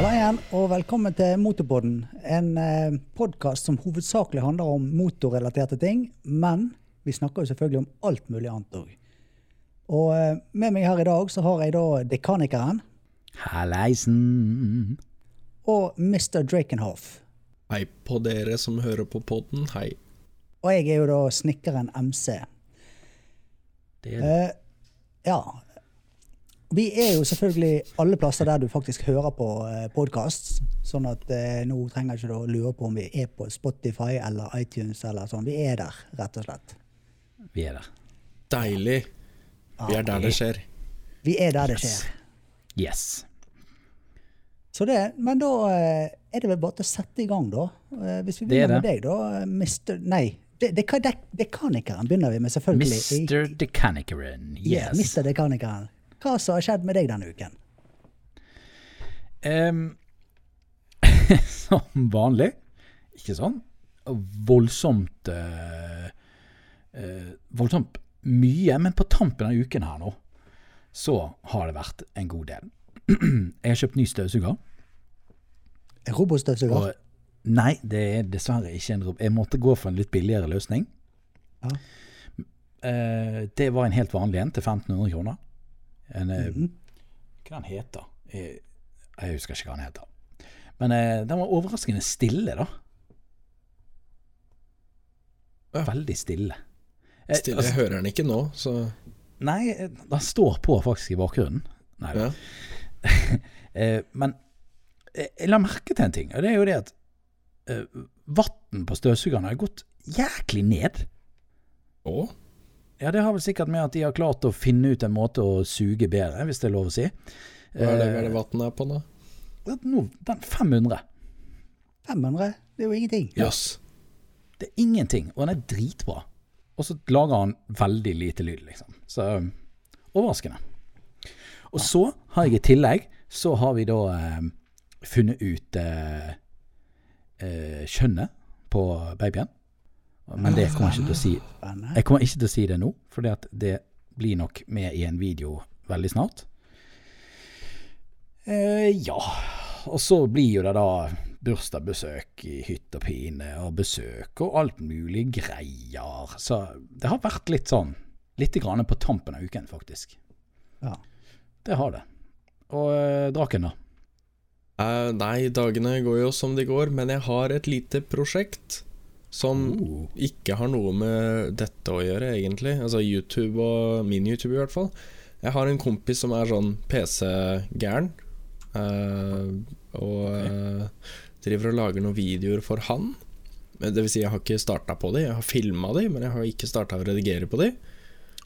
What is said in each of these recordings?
Halla igjen, og velkommen til Motorpodden. En eh, podkast som hovedsakelig handler om motorrelaterte ting, men vi snakker jo selvfølgelig om alt mulig annet òg. Og eh, med meg her i dag så har jeg da Dekanikeren Halleisen. og Mr. Drakenhoff. Hei på dere som hører på podden, hei. Og jeg er jo da snekkeren MC. Det er det. Eh, ja. Vi er jo selvfølgelig alle plasser der du faktisk hører på eh, podkast. Sånn at eh, nå trenger ikke du å lure på om vi er på Spotify eller iTunes eller sånn. Vi er der, rett og slett. Vi er der. Deilig. Vi er der det skjer. Vi er der det skjer. Yes. Så det, men da eh, er det vel bare til å sette i gang, da. Eh, Hvis vi Det er begynner med deg, da, Mister, Nei, det, det, det, Dekanikeren begynner vi med, selvfølgelig. Mr. Yes. Yeah, Yes. Mr. Dekanikeren. Hva som har skjedd med deg denne uken? Um, som vanlig. Ikke sånn voldsomt uh, uh, Voldsomt mye, men på tampen av uken her nå, så har det vært en god del. Jeg har kjøpt ny støvsuger. En Robotstøvsuger? Nei, det er dessverre ikke en robot. Jeg måtte gå for en litt billigere løsning. Ja. Uh, det var en helt vanlig en til 1500 kroner. En, mm -hmm. Hva den heter jeg, jeg husker ikke hva den heter. Men eh, den var overraskende stille, da. Ja. Veldig stille. Eh, Stille, altså, hører den ikke nå, så nei, eh, den står på faktisk i bakgrunnen. Nei, da. ja. Eh, men eh, jeg la merke til en ting, og det er jo det at eh, vann på støvsugeren har gått jæklig ned. Å? Ja, det har vel sikkert med at de har klart å finne ut en måte å suge bedre, hvis det er lov å si. Hva er det, hva er det vannet er på nå? Eh, nå, den 500. 500? Det er jo ingenting. Jøss. Det er ingenting, og den er dritbra. Og så lager han veldig lite lyd, liksom. Så um, overraskende. Og så har jeg i tillegg, så har vi da eh, funnet ut eh, eh, kjønnet på babyen. Men det kommer jeg ikke til å si. Jeg kommer ikke til å si det nå, for det blir nok med i en video veldig snart. Eh, ja, og så blir jo det da bursdagsbesøk i hytt og pine, og besøk og alt mulig greier. Så det har vært litt sånn, litt grann på tampen av uken, faktisk. Ja. Det har det. Og eh, draken, da? Eh, nei, dagene går jo som de går, men jeg har et lite prosjekt som Oh. ikke har noe med dette å gjøre, egentlig. Altså YouTube og min YouTube, i hvert fall. Jeg har en kompis som er sånn PC-gæren. Uh, og uh, driver og lager noen videoer for han. Det vil si, jeg har ikke starta på de. Jeg har filma de, men jeg har ikke starta å redigere på de.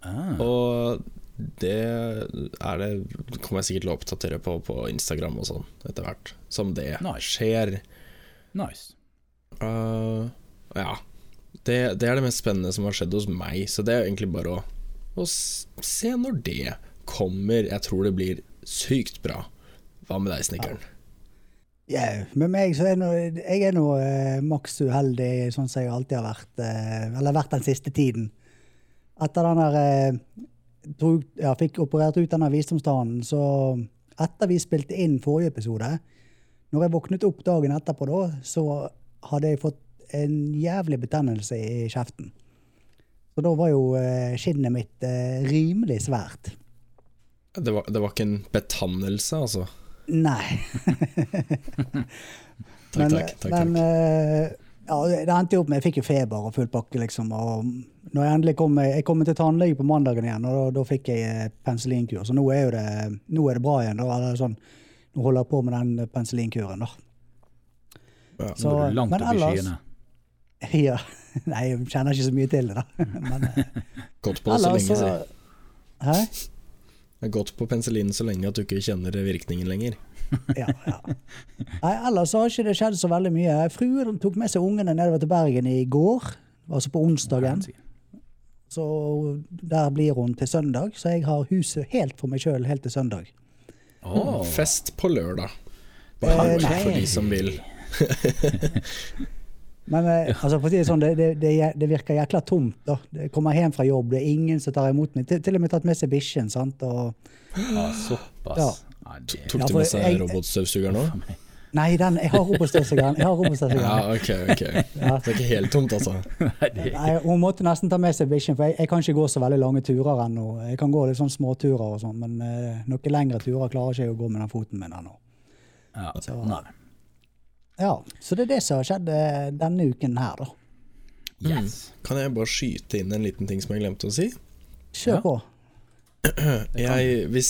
Ah, Og det er det kommer jeg sikkert til å oppdatere på på Instagram og sånn etter hvert. Som det Nice. skjer. nice. Uh, ja. Det, det er det mest spennende som har skjedd hos meg, så det er egentlig bare å, å se når det kommer. Jeg tror det blir sykt bra. Hva med deg, snekkeren? Ja, med meg så er nå, jeg er nå eh, maks uheldig, sånn som jeg alltid har vært, eh, eller vært den siste tiden. Etter den der eh, tog, ja, Fikk operert ut denne visdomstannen, så etter vi spilte inn forrige episode, når jeg våknet opp dagen etterpå da, så hadde jeg fått en jævlig betennelse i kjeften. Så da var jo eh, skinnet mitt eh, rimelig svært. Det, var, det var ikke en betannelse, altså? Nei. Takk, men, takk. takk, men takk. eh, ja, det endte jo opp med Jeg fikk jo feber og full pakke, liksom. Og når jeg endelig kom Jeg kom til tannlege på mandagen igjen, og da, da fikk jeg penicillinkur. Så nå er jo det, nå er det bra igjen. Da, eller sånn, nå holder jeg på med den penicillinkuren, da. Ja. Så, men ellers-. Ja. Nei, jeg kjenner ikke så mye til det, da. Men eh, Gått på det så lenge, så si. Hæ? Jeg har gått på penicillin så lenge at du ikke kjenner virkningen lenger. Ja, ja. Nei, ellers har ikke det skjedd så veldig mye. Fruen tok med seg ungene nedover til Bergen i går, altså på onsdagen. Så der blir hun til søndag, så jeg har huset helt for meg sjøl helt til søndag. Åh. Fest på lørdag. Eh, Bare eh, for de som vil. Men eh, altså, for å si det sånn, det, det, det, det virker jækla tomt. da. Jeg kommer hjem fra jobb, det er ingen som tar imot meg. Til, til og med tatt med seg bikkjen. sant? Og, Ja, såpass. Ja. Tok du med seg robotstøvsugeren òg? Nei, den, jeg har robotstøvsugeren. Ja, ok, ok. Ja. Det er ikke helt tomt, altså. Nei, Nei, hun måtte nesten ta med seg bikkjen, for jeg, jeg kan ikke gå så veldig lange turer ennå. Jeg kan gå litt sånn småturer og sånn, men uh, noen lengre turer klarer ikke jeg å gå med den foten min ennå. ja. Så- Nei. Ja, så det er det som har skjedd eh, denne uken her, da. Yes. Kan jeg bare skyte inn en liten ting som jeg glemte å si? Kjør på. Jeg, hvis,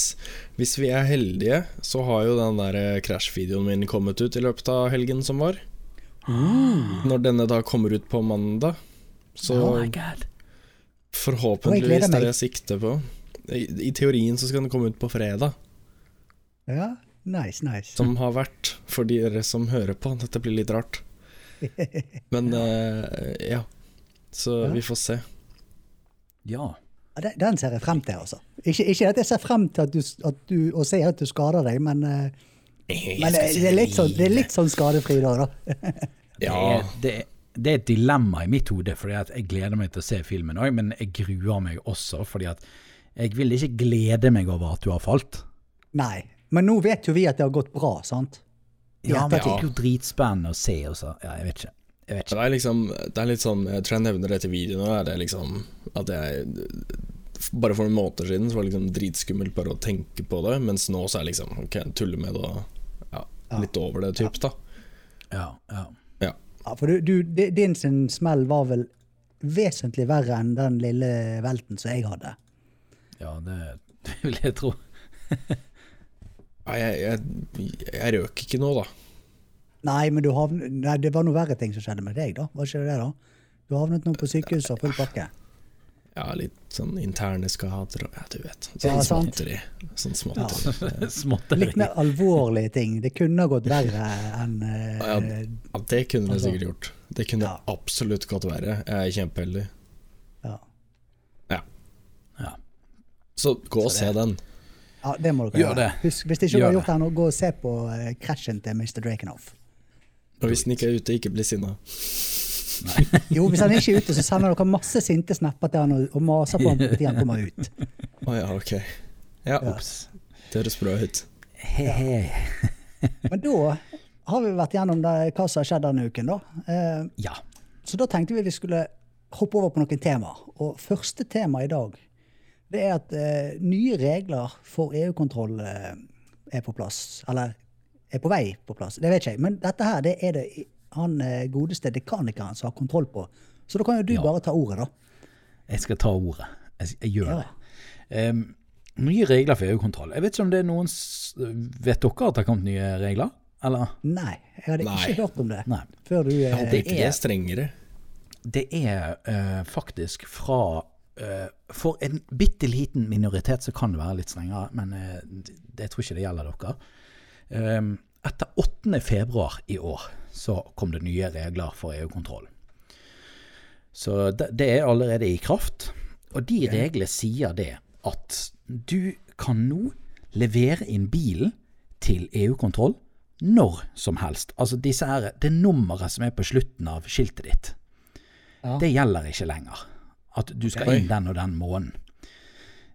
hvis vi er heldige, så har jo den der eh, krasjvideoen min kommet ut i løpet av helgen som var. Når denne da kommer ut på mandag, så Oh forhåpentligvis det er det jeg sikter på. I, I teorien så skal den komme ut på fredag, Ja, nice, nice. som har vært for dere som hører på. Dette blir litt rart. Men uh, ja. Så Ja. vi får se. Ja. Den- Den ser jeg frem til, altså. Ikke, ikke at jeg ser frem til at du, at du, å se at du skader deg, men, eh, men det, det, er litt sånn, det er litt sånn skadefri da, da. Det, Ja. er, det, det er et dilemma i mitt hode, fordi jeg gleder meg til å se filmen òg, men jeg gruer meg også, fordi at jeg vil ikke glede meg over at du har falt. Nei. Men nå vet jo vi at det har gått bra, sant? I Ja, men det er jo dritspennende å se også. Ja, jeg vet ikke. Jeg vet Det er liksom Det er litt sånn Jeg tror jeg nevner det til videoen òg, er det liksom at jeg Bare for noen måneder siden så var det liksom dritskummelt bare å tenke på det, mens nå så er det liksom Ok, tulle med det og ja, Ja. litt over det, typ, da. Ja, ja. Ja, for du, du, din sin smell var vel vesentlig verre enn den lille velten som jeg hadde. ja det, det vil jeg tro. Nei, jeg, jeg, jeg røk ikke nå, da. Nei, men du havn- nei, det var noe verre ting som skjedde med deg, da. Var ikke det det, da? Du havnet nå på sykehuset og full pakke. Ja, litt sånn interne skader og ja, du vet. Sånn ja, småtteri. Sånn småtteri. Småtteri. Litt mer alvorlige ting. Det kunne ha gått verre enn Ja, ja, det kunne det Altså, sikkert gjort. Det kunne ja. absolutt gått verre. Jeg er kjempeheldig. ja. Ja. Så gå og se den. Ja, det må dere Gjør det. Husk, hvis ikke du Gjør har gjort det nå, gå og se på eh, krasjen til Mr. Drakenoff. Og hvis den ikke er ute, ikke bli sinna. Jo, hvis han ikke er ute, så sender dere masse sinte snapper til han og, og maser på ham til han kommer ut. Å ja, ok. Ja, Ja. ops. Det høres bra ut. He-he. Men da har vi vært gjennom det, hva som har skjedd denne uken, da. Eh, Ja. Så da tenkte vi vi skulle hoppe over på noen temaer. Og første tema i dag, det er at eh, nye regler for EU-kontroll eh, er på plass. Eller er på vei på plass. Det vet ikke jeg. Men dette her, det er det han eh, godeste dekanikeren som har kontroll på. Så da kan jo du Ja. bare ta ordet, da. Jeg skal ta ordet. Jeg, jeg gjør Ja. det. Um, nye regler for EU-kontroll. Jeg vet ikke om det er noen Vet dere at det har kommet nye regler? Eller? Nei, jeg hadde Nei. ikke hørt om det Nei. før du Jeg eh, håper det ikke det er- er strengere. Det er uh, faktisk fra eh, For en bitte liten minoritet så kan det være litt strengere, men eh, det, jeg tror ikke det gjelder dere. Em, etter 8. februar i år så kom det nye regler for EU-kontroll. Så det, det er allerede i kraft. Og de reglene sier det at du kan nå levere inn bilen til EU-kontroll når som helst. Altså disse her, det nummeret som er på slutten av skiltet ditt, Ja. det gjelder ikke lenger. At du skal inn den og den måneden.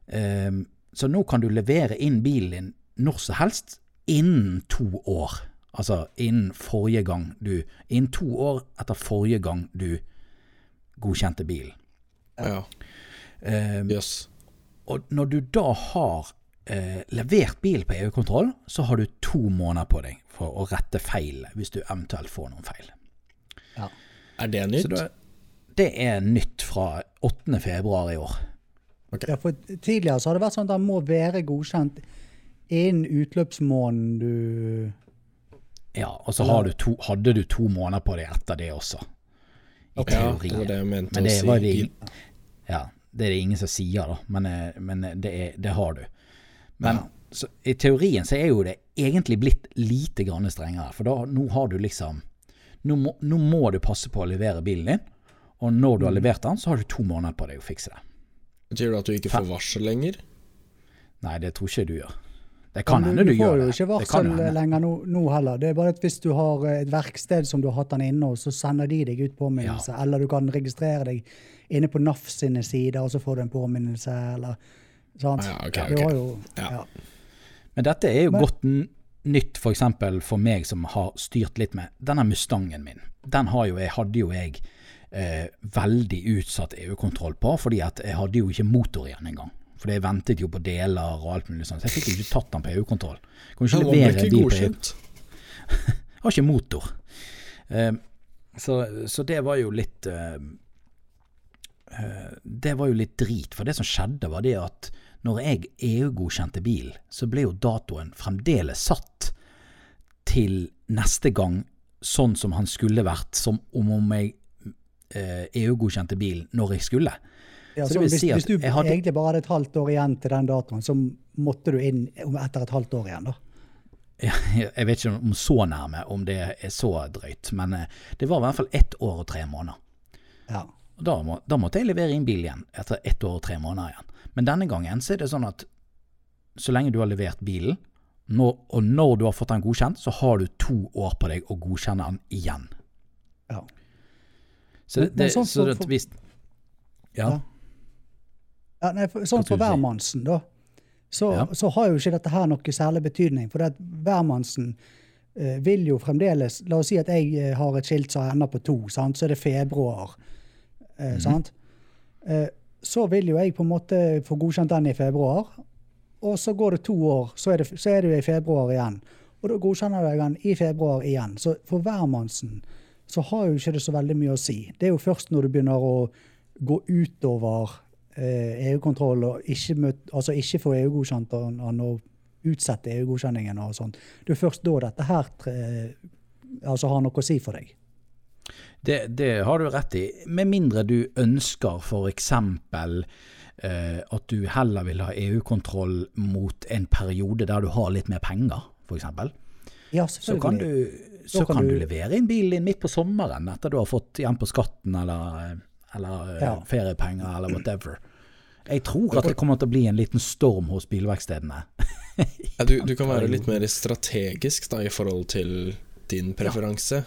Um, så nå kan du levere inn bilen din når som helst innen to år. Altså innen forrige gang du Innen to år etter forrige gang du godkjente bilen. Ja, Um, yes. og når du da har eh, levert bil på EU-kontroll, så har du to måneder på deg for å rette feil, hvis du eventuelt får noen feil. Er det Så nytt? da, det er nytt fra 8. februar i år. Ja, for Tidligere så har det vært sånn at den må være godkjent innen utløpsmåneden du Ja, og så har du to, hadde du to måneder på deg etter det også. I Ja, det var det jeg mente Men å si. det, ja, det er det ingen som sier, da. Men, eh, men det, er, det har du. Men så, i teorien så er jo det egentlig blitt lite grann strengere. For da, nå har du liksom nå må, nå må du passe på å levere bilen din. Og når du har Mm. levert den, så har du to måneder på deg å fikse det. Betyr det at du ikke får varsel lenger? Nei, det tror ikke du gjør. Det kan hende du, du gjør får jo ikke varsel lenger nå, nå heller. Det er bare at hvis du har eh, et verksted som du har hatt den inne, og så sender de deg ut påminnelse, eller du kan registrere deg inne på NAF sine sider, og så får du en påminnelse, eller sant. Ja, ok, Du ok. har jo, Ja. ja. Men dette er jo Men- godt nytt nytt for for meg som har styrt litt med denne Mustangen min. Den har jo jeg, hadde jo jeg eh, veldig utsatt EU-kontroll på, fordi at jeg hadde jo ikke motor igjen engang. For jeg ventet jo på deler og alt mulig sånt. Så jeg fikk jo ikke tatt den på EU-kontroll. Kan ikke levere bil på EU. Har ikke motor. Eh, så, så det var jo litt eh, eh, Det var jo litt drit. For det som skjedde, var det at når jeg EU-godkjente bil, så ble jo datoen fremdeles satt til neste gang sånn som han skulle vært, som om jeg EU-godkjente bilen når jeg skulle. Ja, Så så hvis, si hvis du hadde- egentlig bare hadde et halvt år igjen til den datoen, så måtte du inn etter et halvt år igjen, da. Jeg jeg vet ikke om så nærme, om det er så drøyt, men eh, det var i hvert fall ett år og tre måneder. Ja. Da, må, da måtte jeg levere inn bil igjen, etter ett år og tre måneder igjen. Men denne gangen så er det sånn at så lenge du har levert bilen, når, og når du har fått den godkjent, så har du to år på deg å godkjenne den igjen. ja. Så det, det, sånn så at for- hvis Ja. Ja. Nei, for, sånn for hvermannsen, da, så, Ja. så har jo ikke dette her noe særlig betydning. For det at hvermannsen eh, vil jo fremdeles La oss si at jeg eh, har et skilt som ender på to, sant? så er det februar. Eh, mm. sant? Eh, så vil jo jeg på en måte få godkjent den i februar. Og så går det to år, så er det, så er det jo i februar igjen. Og da godkjenner jeg den i februar igjen. Så for hvermannsen så har jo ikke det så veldig mye å si. Det er jo først når du begynner å gå utover eh, EU-kontroll og ikke, møt, altså ikke få EU-godkjent og, utsette EU-godkjenningen og sånt. Det er først da dette her altså har noe å si for deg. Det, det har du rett i. Med mindre du ønsker f.eks. Eh, at du heller vil ha EU-kontroll mot en periode der du har litt mer penger, f.eks. Ja, Så kan, du, så kan kan du levere inn bilen din midt på sommeren etter du har fått igjen på skatten eller, eller eh, Ja. feriepenger eller whatever. Jeg tror at det kommer til å bli en liten storm hos bilverkstedene. Ja, du, du kan være litt mer strategisk da, i forhold til din preferanse.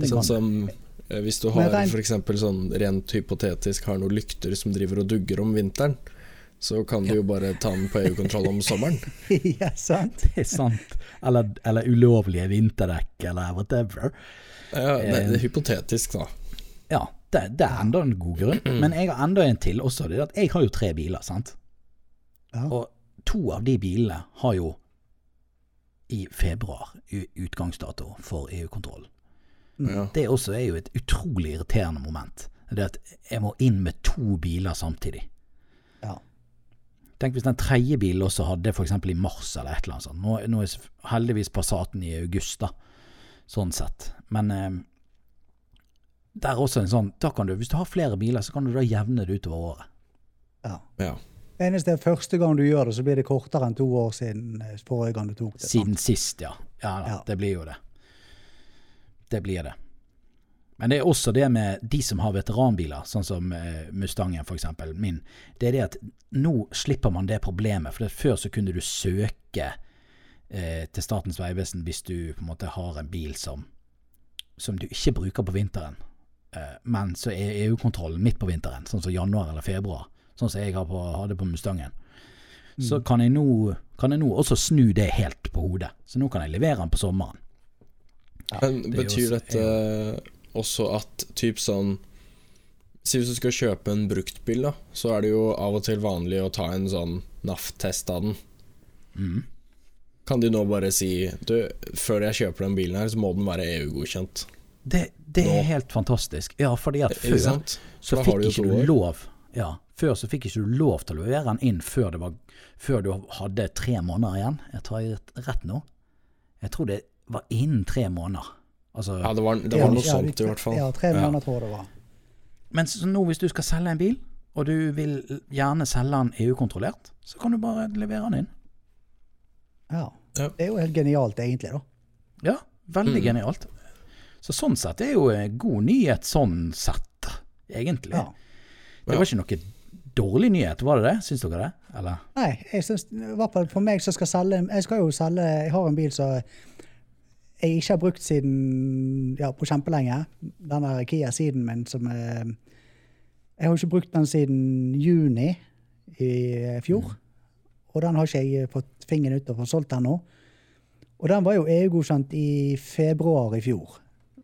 Ja, sånn som eh, hvis du har f.eks. sånn rent hypotetisk har noen lykter som driver og dugger om vinteren, så kan du jo bare ta den på EU-kontroll om sommeren. ja, sant? Det er sant. Eller, eller ulovlige vinterdekk eller whatever. Ja, det, Eh. det er hypotetisk, da. Ja, det, det er enda en god grunn. Men jeg har enda en til også. Det er at jeg har jo tre biler, sant. Ja. Og to av de bilene har jo i februar utgangsdato for EU-kontroll. Ja. Det også er jo et utrolig irriterende moment. Det at jeg må inn med to biler samtidig. Tenk hvis den tredje bilen også hadde f.eks. i mars eller et eller annet sånt. Nå, nå er heldigvis Passaten i august, da. Sånn sett. Men eh, det er også en sånn Da kan du, hvis du har flere biler, så kan du da jevne det utover året. ja. Ja. Eneste er første gang du gjør det, så blir det kortere enn to år siden eh, forrige gang du tok det. sant? Siden sist, ja. Ja, da, Ja. det blir jo det. Det blir det. Men det er også det med de som har veteranbiler, sånn som eh, Mustangen eksempel, min. Det er det at nå slipper man det problemet. For før så kunne du søke eh, til Statens vegvesen hvis du på en måte har en bil som, som du ikke bruker på vinteren. Eh, men så er EU-kontrollen midt på vinteren, sånn som januar eller februar. Sånn som jeg har på, hadde på Mustangen. Så kan jeg, nå, kan jeg nå også snu det helt på hodet. Så nå kan jeg levere den på sommeren. Men det er betyr også- dette også at typ sånn Si hvis du skal kjøpe en bruktbil, da, så er det jo av og til vanlig å ta en sånn NAF-test av den. Mm. Kan de nå bare si Du, før jeg kjøper den bilen her, så må den være EU-godkjent. Det, det er helt fantastisk. Ja, fordi at før så, så fikk du ikke du lov Ja, før så fikk ikke du lov til å levere den inn før, det var, før du hadde tre måneder igjen. Jeg tar rett nå? Jeg tror det var innen tre måneder. Altså, Ja, det var, det var noe ja, sånt i hvert fall. Ja, tre måneder tror jeg det var. Men så nå hvis du skal selge en bil, og du vil gjerne selge den EU-kontrollert, så kan du bare levere den inn. Ja. Det er jo helt genialt, egentlig, da. Ja, veldig Mm. genialt. Så sånn sett er jo en god nyhet sånn sett, egentlig. Ja. Det var ikke noe dårlig nyhet, var det det? Syns dere det? Eller? Nei, jeg synes, i hvert fall for meg som skal selge Jeg skal jo selge Jeg har en bil som jeg ikke har brukt siden ja, på kjempelenge. Den der Kia-siden min som eh, Jeg har ikke brukt den siden juni i fjor. Og den har ikke jeg fått fingeren ut og fått solgt ennå. Og den var jo EU-godkjent i februar i fjor.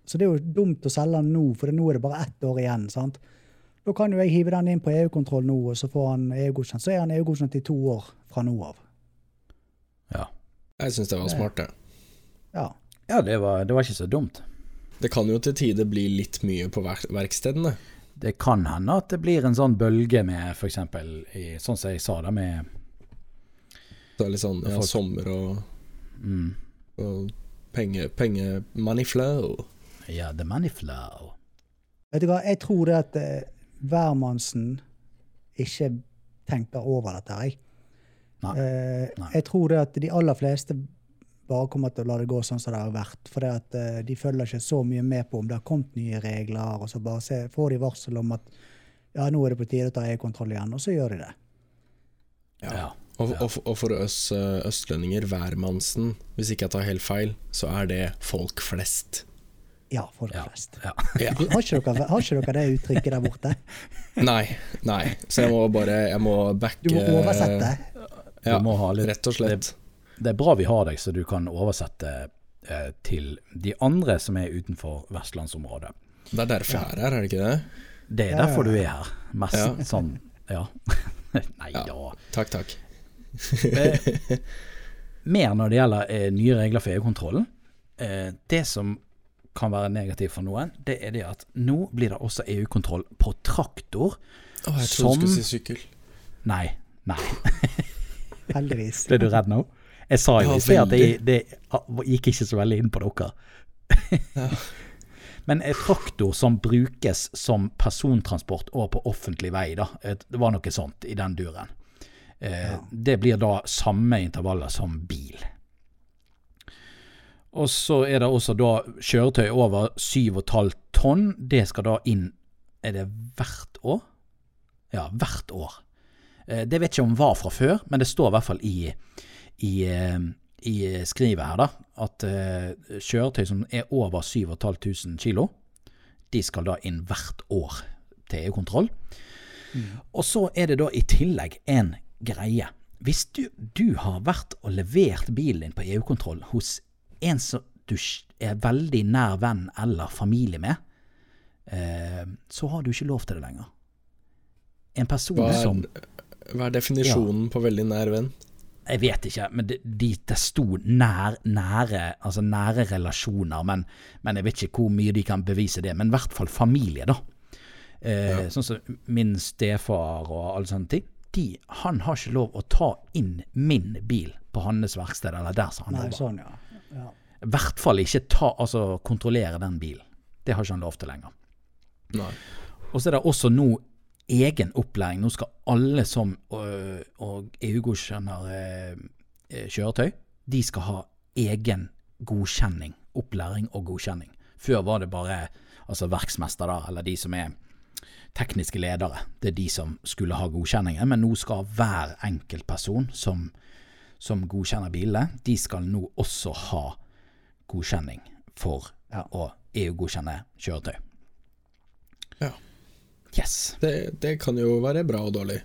Så det er jo dumt å selge den nå, for nå er det bare ett år igjen. sant? Da kan jo jeg hive den inn på EU-kontroll nå, og så får han EU-godkjent. Så er han EU-godkjent i to år fra nå av. Ja, Jeg syns det var smart, det. Ja. Ja det, var, det var ikke så dumt. Det kan jo til tider bli litt mye på verk verkstedene. Det kan hende at det blir en sånn bølge med f.eks. sånn som jeg sa, det med det er litt sånn ja, Folk- sommer og, mm, og penge, penge money flow. Ja, the money flow. Vet du hva, jeg tror det at eh, hvermannsen ikke tenker over dette. Jeg. Nei. Eh, Nei. jeg tror det at de aller fleste bare kommer til å la det gå sånn som det har vært. For det at eh, de følger ikke så mye med på om det har kommet nye regler, og så bare se, får de varsel om at ja, nå er det på tide å ta e-kontroll igjen, og så gjør de det. Ja. Og, Ja. og, for- og for oss eh, østlendinger, hvermannsen, hvis ikke jeg tar helt feil, så er det folk flest. Ja, folk Ja. flest. Ja. Har ikke, dere, har ikke dere det uttrykket der borte? Nei, nei. Så jeg må bare Jeg må backe Du må oversette. Ja, Du må ha litt rett og slett. Det er bra vi har deg, så du kan oversette eh, til de andre som er utenfor vestlandsområdet. Det er derfor jeg er her, er det ikke det? Det er Ja, ja, derfor du er her. Mest Ja. sånn Ja. Nei Ja. da. Takk, takk. Eh, mer når det gjelder eh, nye regler for EU-kontrollen. Eh, det som kan være negativt for noen, det er det at nå blir det også EU-kontroll på traktor. Å, jeg trodde Som- du skulle si sykkel. Nei. Nei. Heldigvis. Ble du redd nå? Jeg sa jo i sted at det, det gikk ikke så veldig inn på dere. Ja. Men en traktor som brukes som persontransport over på offentlig vei, da. Det var noe sånt i den duren. Eh, Det blir da samme intervaller som bil. Og så er det også da kjøretøy over 7,5 tonn. Det skal da inn Er det hvert år? Ja, hvert år. Eh, Det vet ikke om var fra før, men det står i hvert fall i, i, eh, i skrivet her da, at uh, kjøretøy som er over 7500 kilo, de skal da inn hvert år til EU-kontroll. Og så er det da i tillegg en greie. Hvis du, du har vært og levert bilen din på EU-kontroll hos en som du er veldig nær venn eller familie med, eh, så har du ikke lov til det lenger. En person Hva som er, hva er definisjonen på veldig nær venn? Jeg vet ikke, men det, de, det sto nær, nære, altså nære relasjoner, men, men jeg vet ikke hvor mye de kan bevise det. Men i hvert fall familie, da. Eh, Sånn som min stefar og alle sånne ting. De, han har ikke lov å ta inn min bil på hans verksted, eller der som han jobber. sånn, ja. ja. I hvert fall ikke ta, altså, kontrollere den bilen. Det har ikke han lov til lenger. Nei. Og så er det også nå egen opplæring. Nå skal alle som øh, og EU-godkjenner øh, øh, kjøretøy, de skal ha egen godkjenning. Opplæring og godkjenning. Før var det bare altså verksmester, da, eller de som er tekniske ledere. Det er de som skulle ha godkjenningen, men nå skal hver enkelt person som, som godkjenner bilene, de skal nå også ha godkjenning for Ja. å EU-godkjenne kjøretøy. Ja. Yes. Det, det kan jo være bra og dårlig.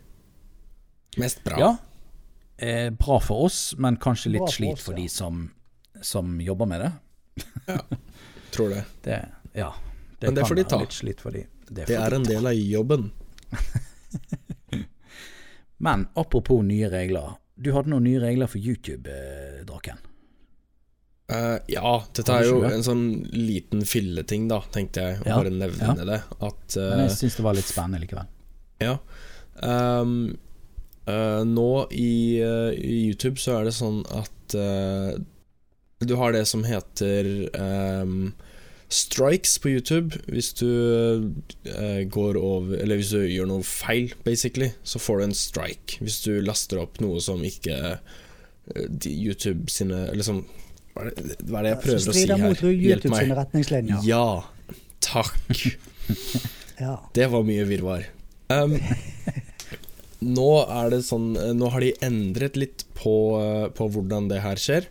Mest bra. Ja. Eh, bra for oss, men kanskje litt Bra for slit oss, for ja. de som, som jobber med det. Tror det. Det, ja, det Men det får de ta. litt slit for de. Det, Det er de en del av jobben. Men apropos nye regler. Du hadde noen nye regler for YouTube, eh, Draken. Eh, ja, dette er jo en sånn liten filleting, da, tenkte jeg. Å Ja, bare nevne ja. det. At Men eh, jeg syns det var litt spennende likevel. Ja. Um, uh, nå i, eh, i YouTube så er det sånn at eh, du har det som heter um, strikes på YouTube. Hvis du eh, går over Eller hvis du gjør noe feil, basically, så får du en strike. Hvis du laster opp noe som ikke eh, YouTube sine Liksom hva er det, hva er det jeg prøver å si her? mot Hjelp meg. sine. Ja, takk. Ja. Det var mye virvar. Um, nå er det sånn Nå har de endret litt på, eh, på hvordan det her skjer.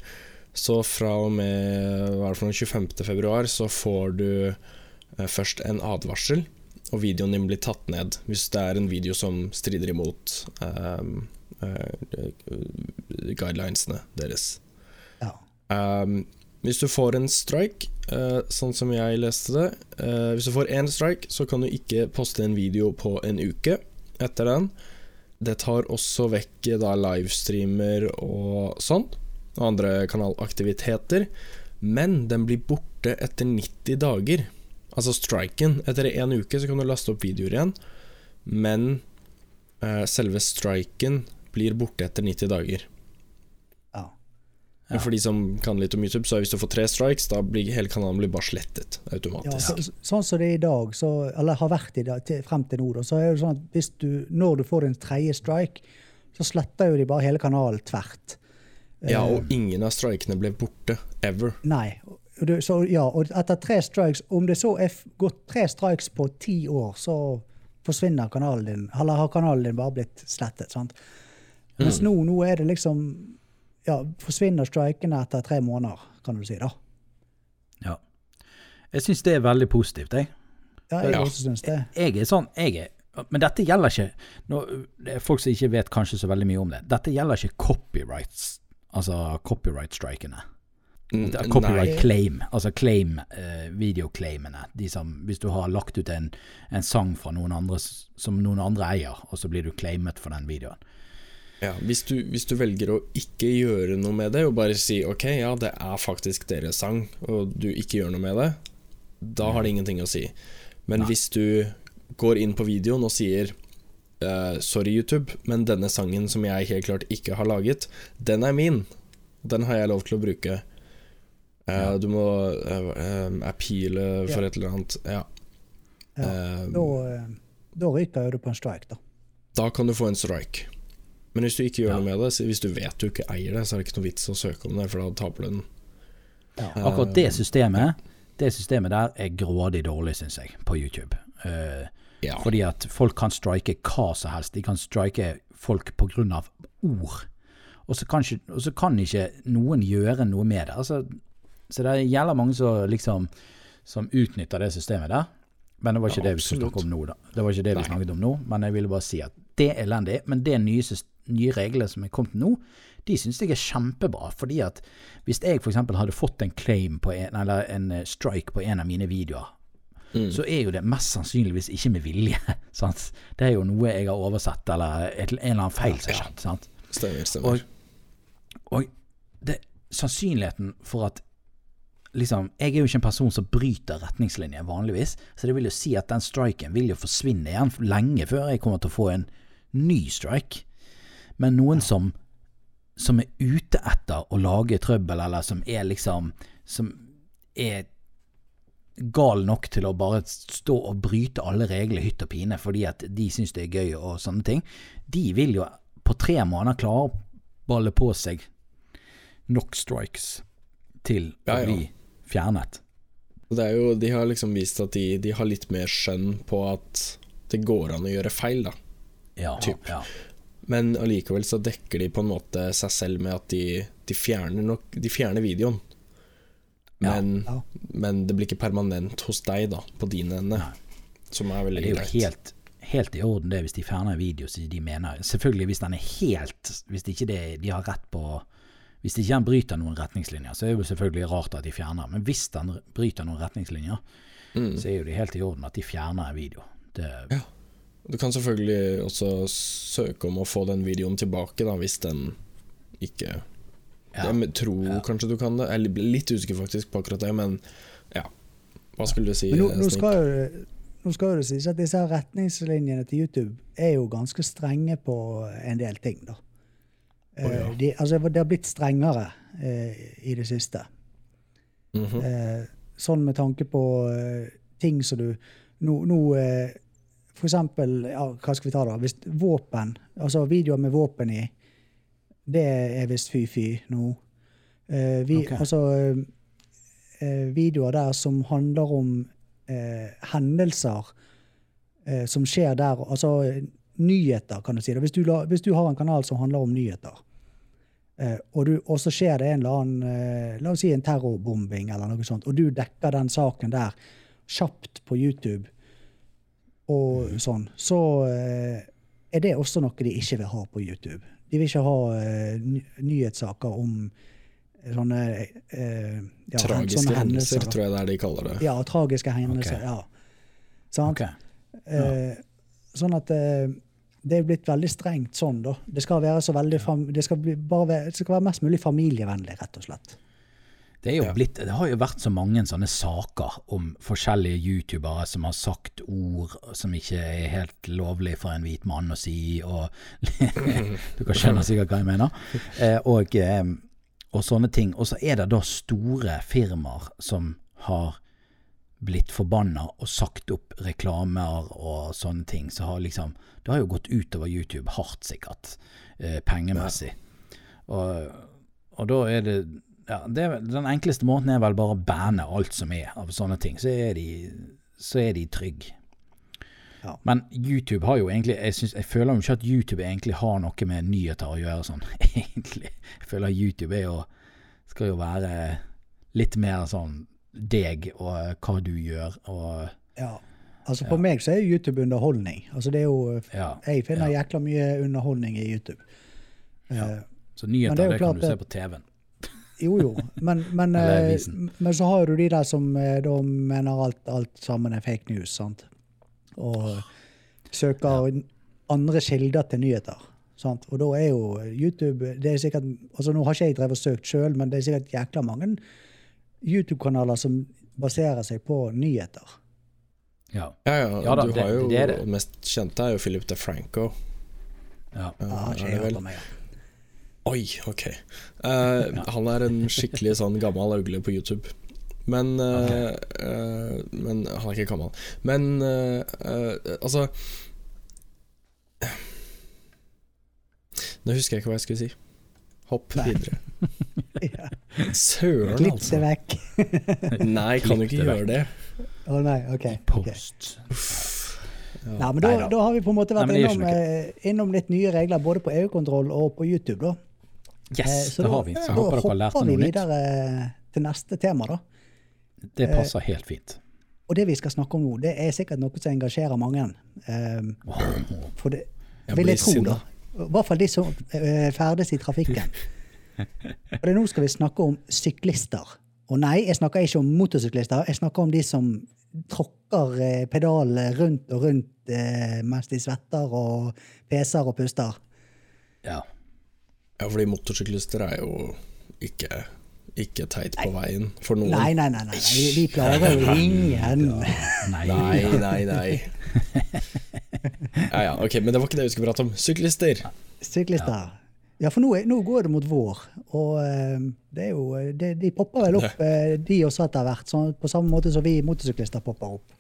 Så fra og med hva er det for noe, 25. februar så får du eh, først en advarsel, og videoen din blir tatt ned hvis det er en video som strider imot um, eh, guidelinesene deres. Um, hvis du får en strike, uh, sånn som jeg leste det uh, Hvis du får én strike, så kan du ikke poste en video på en uke etter den. Det tar også vekk da livestreamer og sånn, og andre kanalaktiviteter. Men den blir borte etter 90 dager. Altså striken. Etter en uke så kan du laste opp videoer igjen, men uh, selve striken blir borte etter 90 dager. Ja. Men For de som kan litt om YouTube, så hvis du får tre strikes, da blir hele kanalen blir bare slettet Ja, automatisk. så, sånn som det er i dag, så, eller har vært i dag, til, frem til nå, da, så er det sånn at du, når du får din tredje strike, så sletter jo de bare hele kanalen tvert. Ja, Eh, og ingen av strikene ble borte. Ever. Nei. Du, så, ja, og etter tre strikes, om det så er gått tre strikes på ti år, så forsvinner kanalen din, eller har kanalen din bare blitt slettet. sant? Mens nå, nå er det liksom ja, Forsvinner strikene etter tre måneder, kan du si. da. Ja. Jeg syns det er veldig positivt, jeg. Ja, jeg Ja. også synes det. Jeg er sånn, jeg er Men dette gjelder ikke nå, Det er folk som ikke vet kanskje så veldig mye om det. Dette gjelder ikke copyrights, altså copyright-strikene. Mm, Copyright nei. claim, altså claim, eh, videoclaimene. De som, hvis du har lagt ut en, en sang fra noen andre som noen andre eier, og så blir du claimet for den videoen. Ja, hvis, du, hvis du velger å ikke gjøre noe med det, og bare si ok, ja, det er faktisk deres sang, og du ikke gjør noe med det, da har det ingenting å si. Men hvis du går inn på videoen og sier uh, sorry, YouTube, men denne sangen som jeg helt klart ikke har laget, den er min. Den har jeg lov til å bruke. Eh, Du må uh, appeale for Ja. et eller annet. Ja. Ja. Da, da ryker du på en strike, da. da kan du få en strike. Men hvis du ikke gjør Ja. noe med det, hvis du vet du ikke eier det, så er det ikke noe vits å søke om det, for da taper du den. Ja. Akkurat det systemet, det systemet der er grådig dårlig, syns jeg, på YouTube. Uh, Ja. Fordi at folk kan strike hva som helst. De kan strike folk av ord. Og så kan ikke, og så kan ikke noen gjøre noe med det. Altså, så det gjelder mange som liksom som utnytter det systemet der. Men det var ikke Ja, det vi snakket om nå, da. Det var ikke det vi Nei. snakket om nå, men jeg ville bare si at det er elendig. Men det nye, sys- nye reglene som er kommet nå, de syns jeg er kjempebra. Fordi at hvis jeg f.eks. hadde fått en claim på en, eller en eh, strike på en av mine videoer, Mm. så er jo det mest sannsynligvis ikke med vilje. Sant? Det er jo noe jeg har oversett, eller et, en eller annen feil som har skjedd. Stemmer, stemmer. Og, og det, sannsynligheten for at liksom, Jeg er jo ikke en person som bryter retningslinjer vanligvis, så det vil jo si at den striken vil jo forsvinne igjen lenge før jeg kommer til å få en ny strike. Men noen som, som er ute etter å lage trøbbel, eller som er liksom Som er gal nok til å bare stå og bryte alle regler hytt og pine fordi at de syns det er gøy og sånne ting, de vil jo på tre måneder klare å balle på seg nok strikes til å Ja, ja. bli fjernet. Det er jo, de har liksom vist at de, de har litt mer skjønn på at det går an å gjøre feil, da. Ja, Typ. ja. Men allikevel så dekker de på en måte seg selv med at de, de fjerner nok De fjerner videoen. Men, ja. men det blir ikke permanent hos deg, da, på din ende. Som er veldig greit. Det er jo helt, helt i orden det hvis de fjerner en video som de mener Selvfølgelig hvis den er helt Hvis ikke det, de har rett på Hvis ikke den bryter noen retningslinjer, så er det jo selvfølgelig rart at de fjerner. Men hvis den bryter noen retningslinjer, Mm. så er jo det helt i orden at de fjerner en video. Det, Ja. Du kan selvfølgelig også søke om å få den videoen tilbake, da, hvis den ikke Ja. Jeg tror Ja. kanskje du kan det. Jeg blir litt usikker faktisk på akkurat det, men ja. Hva skulle du si? Men nå, eh, nå, skal jo, nå skal jo det sies at disse retningslinjene til YouTube er jo ganske strenge på en del ting, da. Oh, ja. Eh, de, altså, det har blitt strengere eh, i det siste. Mhm. Eh, sånn med tanke på eh, ting som du Nå, nå eksempel, ja, hva skal vi ta da? Hvis våpen, altså videoer med våpen i, det er visst fy-fy nå. Eh, vi, okay. Altså eh, videoer der som handler om eh, hendelser eh, som skjer der, altså nyheter, kan du si. Hvis du, hvis du har en kanal som handler om nyheter, eh, og, du, og så skjer det en eller annen eh, La oss si en terrorbombing eller noe sånt, og du dekker den saken der kjapt på YouTube og sånn, så eh, er det også noe de ikke vil ha på YouTube. De vil ikke ha eh, nyhetssaker om sånne eh, ja, Tragiske sånne hendelser, hendelser, tror jeg det er de kaller det. Ja, tragiske hendelser. Okay. Ja. Sant? Ok. Eh, sånn at eh, det er blitt veldig strengt sånn, da. Det skal være så veldig det, skal bli, bare være, det skal være mest mulig familievennlig, rett og slett. Det, Ja. blitt, det har jo vært så mange sånne saker om forskjellige youtubere som har sagt ord som ikke er helt lovlig for en hvit mann å si, og Dere skjønner sikkert hva jeg mener. Eh, og, eh, og sånne ting. Og så er det da store firmaer som har blitt forbanna og sagt opp reklamer og sånne ting. Så har liksom Det har jo gått utover YouTube hardt, sikkert, eh, pengemessig. Og, og da er det ja, det Den enkleste måten er vel bare å banne alt som er av sånne ting. Så er de, så er de trygge. Ja. Men YouTube har jo egentlig jeg, synes, jeg føler jo ikke at YouTube egentlig har noe med nyheter å gjøre sånn, egentlig. Jeg føler YouTube er jo, skal jo være litt mer sånn deg og hva du gjør og Ja. Altså For meg så er YouTube underholdning. Altså det er jo Ja. Jeg finner ja. jækla mye underholdning i YouTube. Ja. Eh, Så nyheter, det det, kan du se på TV-en. Jo jo, men, men, eh, men så har du de der som eh, da mener alt, alt sammen er fake news, sant. Og søker andre kilder til nyheter. Sant? Og da er jo YouTube det er sikkert, altså Nå har ikke jeg drevet og søkt sjøl, men det er sikkert jækla mange YouTube-kanaler som baserer seg på nyheter. Ja. Ja, ja, Ja da, du det- har jo det er det. mest kjente er jo Philip DeFranco. ja. Ja, Ja, har ikke jeg det hørt om, jeg. Oi, ok. Eh, Han er en skikkelig sånn gammel øgle på YouTube. Men okay. uh, Men han er ikke gammel. Men uh, eh, altså Nå husker jeg ikke hva jeg skulle si. Hopp Nei. videre. Ja. Søren, Klipp det altså. vekk. Nei, kan du ikke det gjøre det? Å nei, OK. Post. Nei, men da, da har vi på en måte vært nei, innom, eh, innom litt nye regler både på EU-kontroll og på YouTube. da. Eh, Yes, så det da, har vi. Så da jeg håper dere har lært hopper vi videre nytt. videre til neste tema, da. Det passer helt fint. Og det vi skal snakke om nå, det er sikkert noe som engasjerer mange. Um, for det Jeg vil jeg tro, sinne. da. I hvert fall de som eh, ferdes i trafikken. Og det, nå skal vi snakke om syklister. Og nei, jeg snakker ikke om motorsyklister. Jeg snakker om de som tråkker eh, pedalene rundt og rundt eh, mens de svetter og peser og puster. Ja. Ja, fordi motorsyklister er jo ikke, ikke teit på veien for noen. Nei, nei, nei. nei. Vi, vi plager jo ingen. Nei. Nei, nei. Ja, ja, ok, Men det var ikke det vi skulle prate om. Syklister. Syklister. Ja, for nå, er, nå går det mot vår, og eh, det er jo, det, de popper vel opp, eh, de også etter hvert. Sånn, på samme måte som vi motorsyklister popper opp.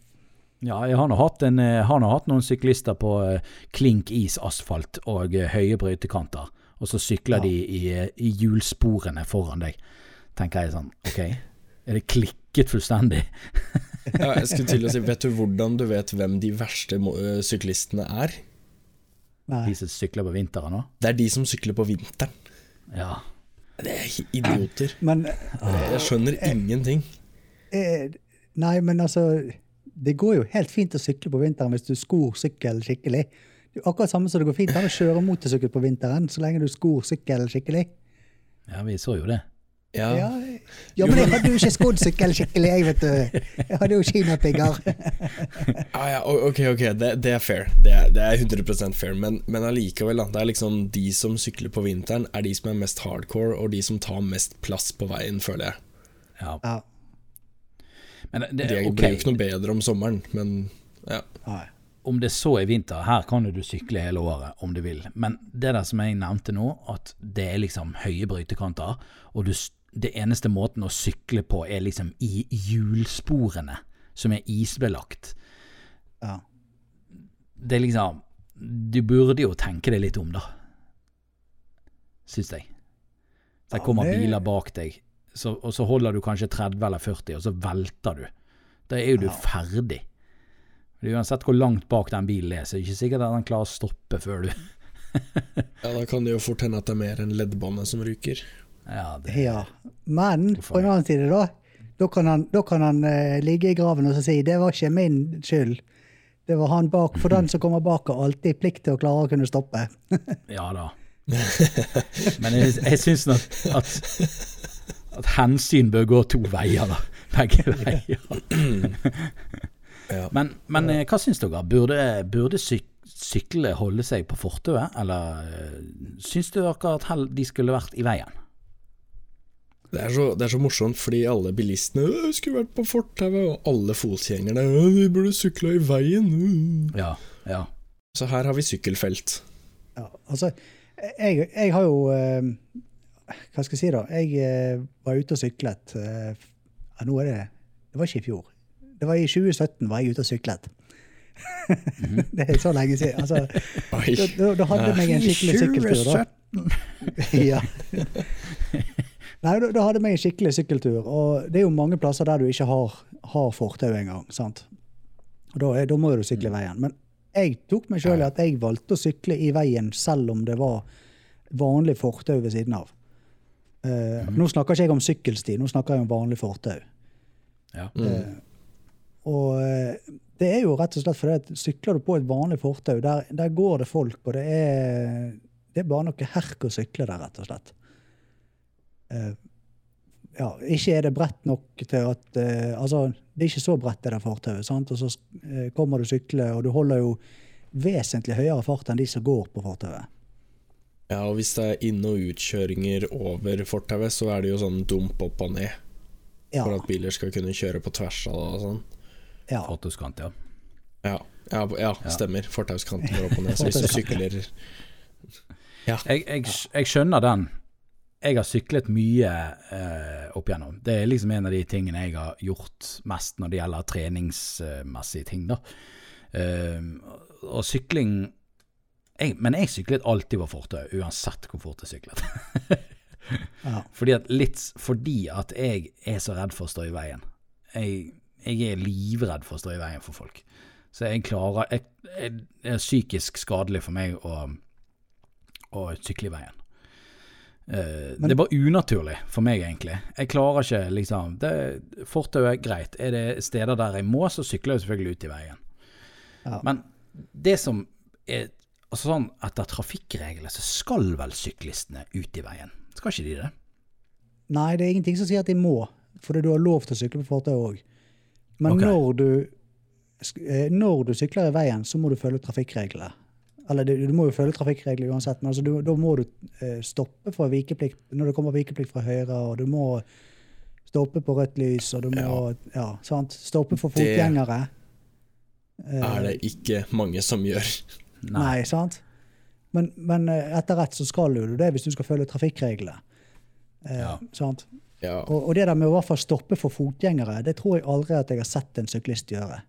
Ja, jeg har nå hatt, en, eh, har nå hatt noen syklister på klink is, asfalt og høye brøytekanter, og så sykler Ja. de i, eh, i hjulsporene foran deg. Tenker jeg sånn, ok, er det klikket fullstendig? Ja, jeg skulle til å si, Vet du hvordan du vet hvem de verste syklistene er? Nei. De som sykler på vinteren òg? Det er de som sykler på vinteren. Ja. Det er idioter. Men, Jeg skjønner ingenting. eh, nei, men altså Det går jo helt fint å sykle på vinteren hvis du skor sykkelen skikkelig. Det akkurat samme som det går fint an å kjøre motorsykkel på vinteren så lenge du skor sykkel skikkelig. ja, vi så jo det. Ja, Ja, ja men jeg hadde jo ikke skodd sykkel skikkelig, jeg, vet du. Jeg hadde jo kinapigger. ah, ja ok, ok, det, det er fair. Det er, det er 100 fair, men, men allikevel. Det er liksom de som sykler på vinteren, er de som er mest hardcore, og de som tar mest plass på veien, føler jeg. Ja. Ja. Men det, er blir jo ikke noe bedre om sommeren, men ja. Nei. Om det så er vinter, her kan jo du sykle hele året om du vil. Men det der som jeg nevnte nå, at det er liksom høye brøytekanter, og du, det eneste måten å sykle på er liksom i hjulsporene, som er isbelagt. Ja. Det er liksom Du burde jo tenke deg litt om, da. Syns jeg. Ja, det kommer det- biler bak deg, så, og så holder du kanskje 30 eller 40, og så velter du. Da er jo du Ja. ferdig. For Uansett hvor langt bak den bilen er, så er det ikke sikkert at den klarer å stoppe før du ja, da kan det jo fort hende at det er mer enn leddbåndet som ryker. Ja, det, Ja. Men på en annen side, da. Da kan han, da kan han uh, ligge i graven og så si det var ikke min skyld. Det var han bak. For den som kommer bak, har alltid plikt til å klare å kunne stoppe. ja da. Men jeg, jeg syns at, at at hensyn bør gå to veier, da. Begge veier. Ja. Men, men eh, hva syns dere? Burde, burde syk sykle holde seg på fortauet, eller eh, syns dere at de skulle vært i veien? Det er, så, det er så morsomt, fordi alle bilistene «Øh, skulle vært på fortauet, og alle fotgjengerne de burde sykla i veien. øh». Ja, ja. Så her har vi sykkelfelt. Ja, altså, jeg, jeg har jo eh, Hva skal jeg si, da? Jeg eh, var ute og syklet. eh, Ja, nå er det Det var ikke i fjor. Det var i 2017 var jeg ute og syklet. det er så lenge siden. Altså, da, da, da hadde jeg meg en skikkelig sykkeltur, da. ja. Nei, da, da hadde jeg meg en skikkelig sykkeltur. Og det er jo mange plasser der du ikke har, har fortau engang. sant? Og da, da må du sykle veien. Men jeg tok meg sjøl i at jeg valgte å sykle i veien selv om det var vanlig fortau ved siden av. Eh, Nå snakker ikke jeg om sykkelsti, nå snakker jeg om vanlig fortau. ja. Eh, og eh, det er jo rett og slett fordi at sykler du på et vanlig fortau, der, der går det folk, og det er, det er bare noe herk å sykle der, rett og slett. Uh, ja, ikke er det bredt nok til at uh, Altså, det er ikke så bredt det der fortauet, sant? og så uh, kommer du sykle, og du holder jo vesentlig høyere fart enn de som går på fortauet. Ja, og hvis det er inn- og utkjøringer over fortauet, så er det jo sånn dump opp og ned. Ja, For at biler skal kunne kjøre på tvers av det og sånn. Ja. Fortauskant, ja. Ja, ja, ja, stemmer. Fortauskanten går opp og ned. Så hvis du sykler Jeg, jeg, jeg skjønner den. Jeg har syklet mye eh, opp igjennom. Det er liksom en av de tingene jeg har gjort mest når det gjelder treningsmessige ting. da. Eh, og sykling jeg, Men jeg syklet alltid på fortau, uansett hvor fort jeg syklet. ja. fordi, at litt, fordi at jeg er så redd for å stå i veien. Jeg, jeg er livredd for å stå i veien for folk. Så jeg klarer jeg, jeg, Det er psykisk skadelig for meg å, å sykle i veien. Eh, det er bare unaturlig for meg, egentlig. Jeg klarer ikke liksom det- Fortauet, greit. Er det steder der jeg må, så sykler jeg selvfølgelig ut i veien. Ja. Men det som er Altså sånn Etter trafikkreglene så skal vel syklistene ut i veien? Skal ikke de det? Nei, det er ingenting som sier at de må, fordi du har lov til å sykle på fortauet òg. Men okay. når, du, eh, når du sykler i veien, så må du følge trafikkreglene. Eller du, du må jo følge trafikkreglene uansett, men altså, du, da må du eh, stoppe for vikeplikt når det kommer vikeplikt fra høyre, og du må stoppe på rødt lys, og du må ja. sant? stoppe for fotgjengere. Det er det ikke mange som gjør. Nei, sant? Men, men eh, etter rett så skal du det hvis du skal følge trafikkreglene. Eh, Ja. sant? Ja. Og, og det der med å i hvert fall stoppe for fotgjengere, det tror jeg aldri at jeg har sett en syklist gjøre.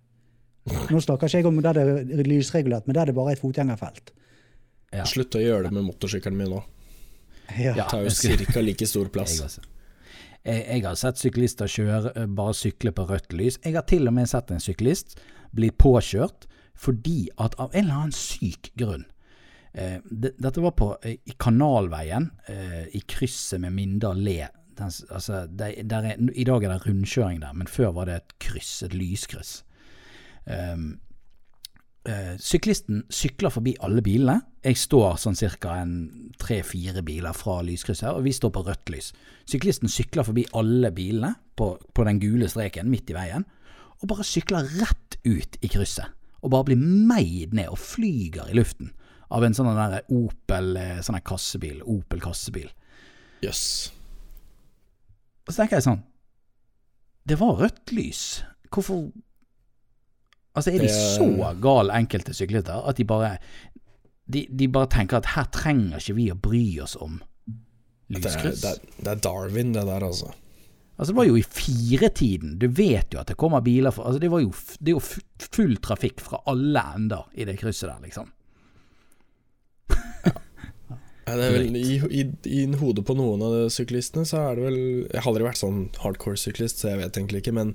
Nå snakker ikke jeg om der det er lysregulert, men der det bare er et fotgjengerfelt. Ja. Slutt å gjøre det med motorsykkelen min nå. Ja. Det tar jo ca. like stor plass. Jeg, jeg, jeg har sett syklister kjøre, eh, bare sykle på rødt lys. Jeg har til og med sett en syklist bli påkjørt fordi at av en eller annen syk grunn eh, det, Dette var på, eh, i Kanalveien, eh, i krysset med Mindal Le. Den, altså, det, er, I dag er det rundkjøring der, men før var det et kryss, et lyskryss. Um, uh, syklisten sykler forbi alle bilene. Jeg står sånn ca. tre-fire biler fra lyskrysset, og vi står på rødt lys. Syklisten sykler forbi alle bilene på, på den gule streken midt i veien, og bare sykler rett ut i krysset. Og bare blir meid ned og flyger i luften av en sånn der Opel eh, sånn. Opel kassebil. Jøss. Og så tenker jeg sånn Det var rødt lys. Hvorfor Altså, er de så gal enkelte syklister at de bare de, de bare tenker at her trenger ikke vi å bry oss om lyskryss? det, er- det er Darwin, det der, altså. Altså, det var jo i firetiden. Du vet jo at det kommer biler fra Altså, det var jo, det er jo full trafikk fra alle ender i det krysset der, liksom. Det er vel, i, i, I hodet på noen av syklistene så er det vel Jeg har aldri vært sånn hardcore-syklist, så jeg vet egentlig ikke, men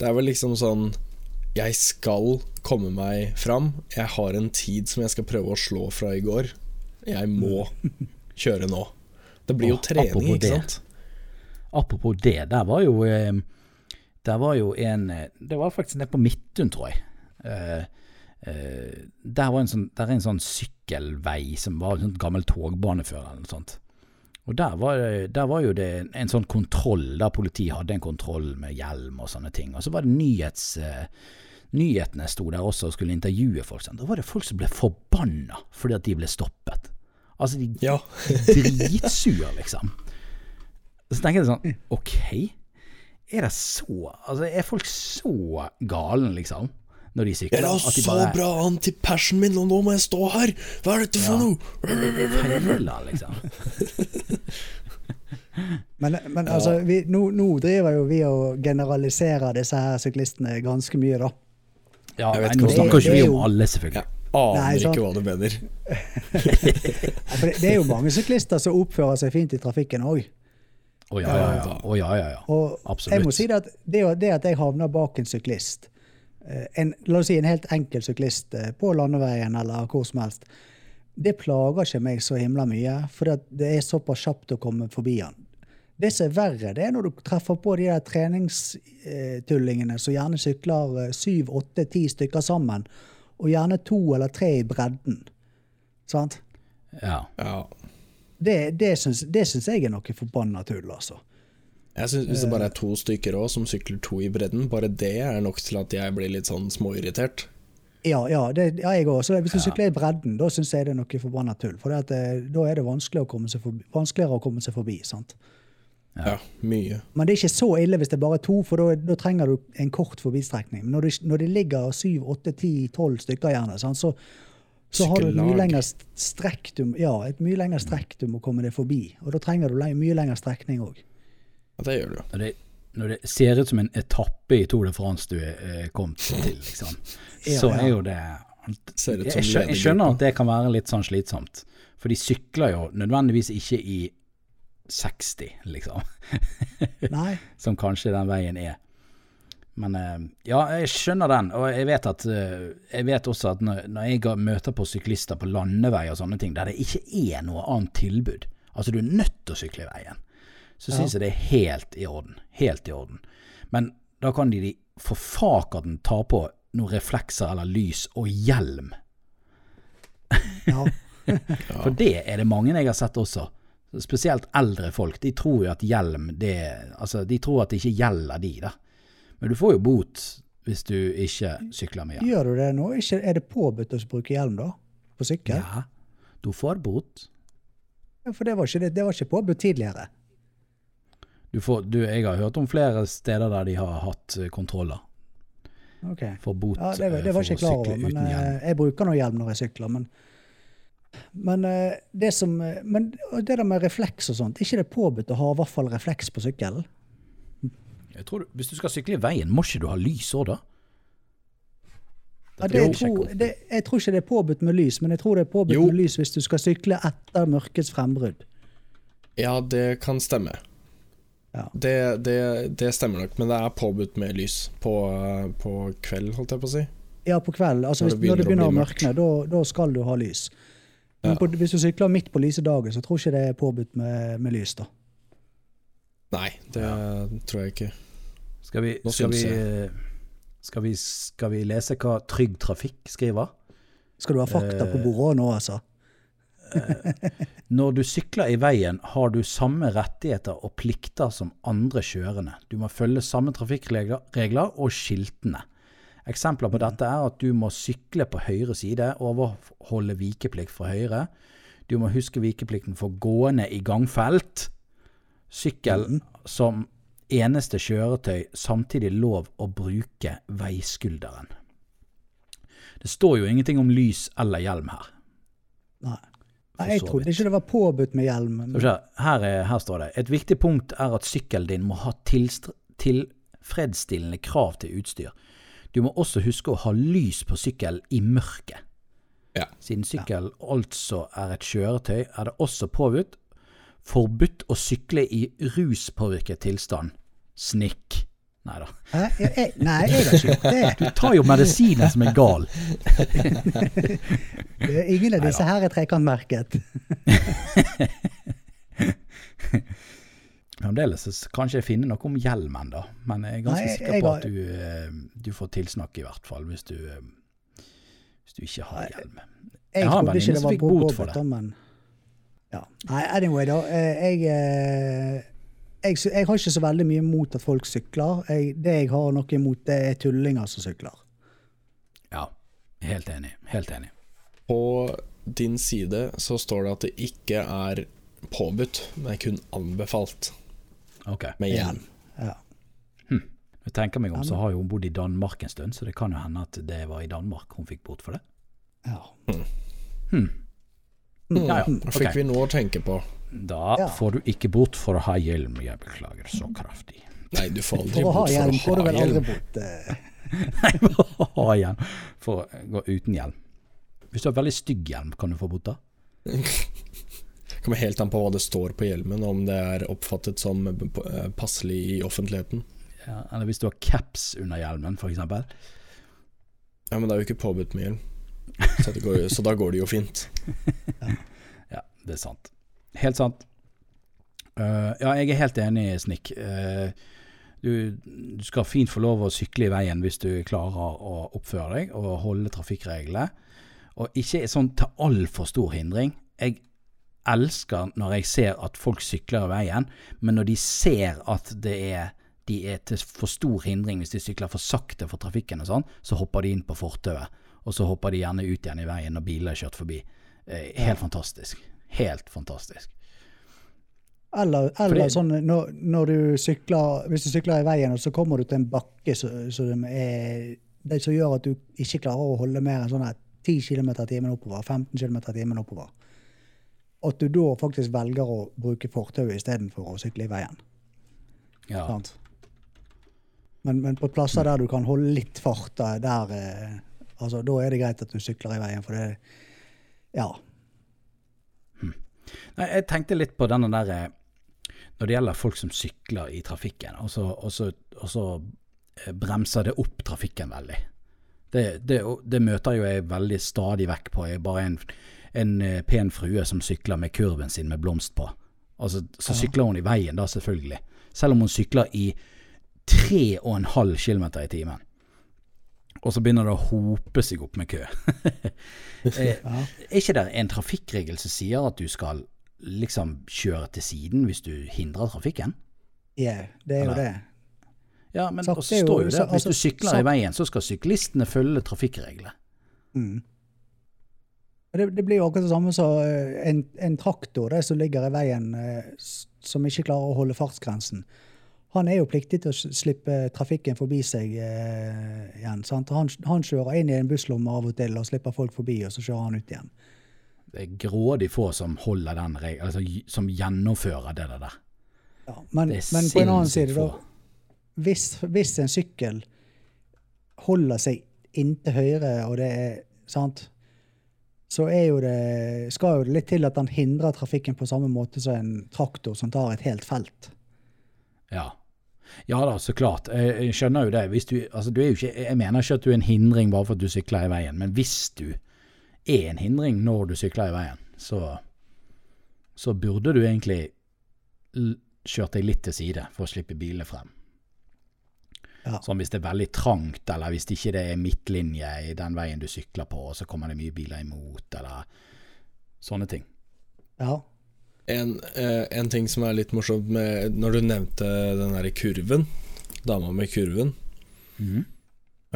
det er vel liksom sånn Jeg skal komme meg fram. Jeg har en tid som jeg skal prøve å slå fra i går. Jeg må kjøre nå. Det blir jo trening, ikke sant? Apropos det, der var jo Der var jo en Det var faktisk nede på Midtun, tror jeg. Eh, eh, der var en sånn Der er en sånn sykkelvei som var en sånn gammel togbane før, eller noe sånt. Og der var, der var jo det en sånn kontroll, der politiet hadde en kontroll med hjelm og sånne ting. Og så var det nyhets... eh, Nyhetene sto der også og skulle intervjue folk. sånn. Da var det folk som ble forbanna fordi at de ble stoppet. Altså, de Ja. dritsur, liksom. Så tenker jeg sånn, ok, er det så Altså, er folk så galen, liksom, når de sykler? Jeg la så bare bra an til passion min, og nå må jeg stå her! Hva er dette for noe? feiler, liksom? Men, men altså, vi, nå, nå driver jo vi og generaliserer disse her syklistene ganske mye, da. Ja, Jeg vet nå ikke snakker ikke vi om alle, Jeg selvfølgelig. aner Nei, ikke hva du mener. Det, det er jo mange syklister som oppfører seg fint i trafikken òg. Å ja, ja, ja. Oh, ja, ja, ja. Og Absolutt. jeg må si det at det, det at jeg havner bak en syklist, en, la oss si en helt enkel syklist eh, på landeveien eller hvor som helst, det plager ikke meg så himla mye, for det er såpass kjapt å komme forbi han. Det som er verre, det er når du treffer på de der treningstullingene som gjerne sykler eh, syv, åtte, ti stykker sammen, og gjerne to eller tre i bredden. Sant? ja. Ja. Det, det, syns, det syns jeg er noe forbanna tull, altså. Jeg synes Hvis det bare er to stykker òg som sykler to i bredden, bare det er nok til at jeg blir litt sånn småirritert. Ja, ja, det, ja jeg òg. Hvis du sykler i bredden, da syns jeg det er noe forbanna tull. For at, eh, da er det vanskelig å komme seg forbi, vanskeligere å komme seg forbi. sant? Ja, mye. Men det er ikke så ille hvis det er bare to, for da, da trenger du en kort forbistrekning. Men når når det ligger syv, åtte, ti, tolv stykker gjerne, sant? så, så har du et mye lengre strekk du, ja, et mye lengre strekk du må komme deg forbi. Og da trenger du mye lengre strekning òg. Ja, det gjør du jo. Når det, når det ser ut som en etappe i Tour de France du er eh, kommet til, liksom, Ja, så er jo det jeg, jeg skjønner at det kan være litt sånn slitsomt. For de sykler jo nødvendigvis ikke i 60, liksom. Nei. som kanskje den veien er. Men eh, ja, jeg skjønner den, og jeg vet, at, eh, jeg vet også at når, når jeg møter på syklister på landevei og sånne ting, der det ikke er noe annet tilbud, altså du er nødt til å sykle i veien, så Ja. syns jeg det er helt i orden. Helt i orden. Men da kan de, de for fakaten ta på noen reflekser eller lys og hjelm. Ja. For det er det mange jeg har sett også. Spesielt eldre folk. De tror jo at hjelm det Altså, de tror at det ikke gjelder de, da. Men du får jo bot hvis du ikke sykler med hjelm. Gjør du det nå? Ikke, er det påbudt å bruke hjelm, da? På sykkel? Ja, du får bot. Ja, For det var ikke, det, det var ikke påbudt tidligere. Du får, du, jeg har hørt om flere steder der de har hatt eh, kontroller. Okay. For bot Ja, det, eh, det var for ikke klar over, men uten hjelm. eh, jeg bruker nå hjelm når jeg sykler. Men, men det som Men det der med refleks og sånt, er ikke det påbudt å ha i hvert fall refleks på sykkelen? Jeg tror du, hvis du skal sykle i veien, må ikke du ha lys òg, da? Ja, det, jeg, tror, det, jeg tror ikke det er påbudt med lys, men jeg tror det er påbudt Jo. med lys hvis du skal sykle etter mørkets frembrudd. Ja, det kan stemme. Ja. Det, det, det stemmer nok, men det er påbudt med lys på, på kveld, holdt jeg på å si. Ja, på kvelden. Altså, Når hvis, det når det begynner å å mørkne, da, da skal du ha lys. Men Ja. på, hvis du sykler midt på lyse dagen, så tror jeg ikke det er påbudt med, med lys. da. Nei, det tror jeg ikke. Skal vi, Nå skal, vi, skal, vi, skal vi lese hva Trygg Trafikk skriver? Skal du ha fakta på Eh, bordet nå, altså? Når du sykler i veien, har du samme rettigheter og plikter som andre kjørende. Du må følge samme trafikkregler og skiltene. Eksempler på dette er at du må sykle på høyre side, overholde vikeplikt fra høyre. Du må huske vikeplikten for gående i gangfelt. Sykkel som eneste kjøretøy, samtidig lov å bruke veiskulderen. Det står jo ingenting om lys eller hjelm her. Nei. Nei, jeg trodde ikke det var påbudt med hjelm. Men... her, er, her står det Et viktig punkt er at sykkelen din må ha tilfredsstillende krav til utstyr. Du må også huske å ha lys på sykkelen i mørket. Ja. Siden sykkel altså er et kjøretøy, er det også påbudt forbudt å sykle i ruspåvirket tilstand. Snikk. Nei da. Jeg, jeg, nei, jeg har ikke gjort det. Du tar jo medisinen som er gal. Det Ingen av disse her er trekantmerket. Fremdeles så kan ikke jeg finne noe om hjelmen, da. Men jeg er ganske Nei, sikker på at du, eh, du får tilsnakk, i hvert fall, hvis du, eh, hvis du ikke har hjelm. Jeg Jeg har en venninne som fikk bot for det. men Ja. Nei, anyway, da. eh, Jeg, jeg, jeg har ikke så veldig mye imot at folk sykler. Jeg, det jeg har noe imot, det er tullinger som sykler. Ja, helt enig. Helt enig. På din side så står det at det ikke er påbudt, men kun anbefalt Ok. med hjelm. Ja. Jeg tenker meg om, så har jo hun bodd i Danmark en stund, så det kan jo hende at det var i Danmark hun fikk bort for det. ja. Ja, ja. Okay. fikk vi noe å tenke på. Da Ja. får du ikke bot for å ha hjelm. Jeg beklager så kraftig. Nei, du får aldri For å ha bot for hjelm å ha hjelm. eh. Nei, for å ha hjelm. For å gå uten hjelm. Hvis du har veldig stygg hjelm, kan du få bot da? Kommer helt an på hva det står på hjelmen, om det er oppfattet som eh, passelig i offentligheten. Ja, eller hvis du har caps under hjelmen, f.eks. Ja, men det er jo ikke påbudt med hjelm. Så, det går, så da går det jo fint. Ja, det er sant. Helt sant. Uh, ja, jeg er helt enig, Snik. Uh, du, du skal fint få lov å sykle i veien hvis du klarer å oppføre deg og holde trafikkreglene. Og ikke sånn til altfor stor hindring. Jeg elsker når jeg ser at folk sykler i veien, men når de ser at det er de er til for stor hindring hvis de sykler for sakte for trafikken og sånn, så hopper de inn på fortauet. Og så hopper de gjerne ut igjen i veien når biler er kjørt forbi. Uh, helt fantastisk. Helt fantastisk. Eller, eller Fordi, sånn når, når du sykler Hvis du sykler i veien, og så kommer du til en bakke som gjør at du ikke klarer å holde mer enn sånn 10 km i timen oppover, 15 km i timen oppover. At du da faktisk velger å bruke fortauet istedenfor å sykle i veien. Ja. Sant? Men, men på plasser der du kan holde litt fart, da, der, eh, altså, da er det greit at du sykler i veien. For det Ja. Nei, jeg tenkte litt på denne der eh, Når det gjelder folk som sykler i trafikken, og så, og så, og så eh, bremser det opp trafikken veldig. Det, det, det møter jo jeg veldig stadig vekk på. Jeg er bare en, en eh, pen frue som sykler med kurven sin med blomst på. Altså, så sykler hun i veien da, selvfølgelig. Selv om hun sykler i 3,5 km i timen. Og så begynner det å hope seg opp med kø. eh, er ikke det en trafikkregel som sier at du skal liksom kjøre til siden hvis du hindrer trafikken? Ja, det er jo det. Ja, men også er jo- står jo det at hvis du altså, sykler i veien, så skal syklistene følge trafikkreglene. Mm. Det, det blir jo akkurat det samme som eh, en, en traktor det som ligger i veien, eh, som ikke klarer å holde fartsgrensen. Han er jo pliktig til å slippe trafikken forbi seg eh, igjen. Sant? Han, han kjører inn i en busslomme av og til og slipper folk forbi, og så kjører han ut igjen. Det er grådig få som holder den regelen, altså som gjennomfører det der. Ja, men, Det men på en annen side, da, hvis, hvis en sykkel holder seg inntil høyre, og det er sant, så er jo det, skal jo det litt til at den hindrer trafikken på samme måte som en traktor som tar et helt felt. Ja. Ja da, så klart. Jeg, jeg skjønner jo det. Du, altså, du ikke, jeg mener ikke at du er en hindring bare for at du sykler i veien, men hvis du er en hindring når du sykler i veien, så, så burde du egentlig kjørt deg litt til side for å slippe bilene frem. Ja. Sånn hvis det er veldig trangt, eller hvis det ikke er midtlinje i den veien du sykler på, og så kommer det mye biler imot, eller sånne ting. Ja. En, eh, en ting som er litt morsomt med Når du nevnte den derre kurven, dama med kurven, mm.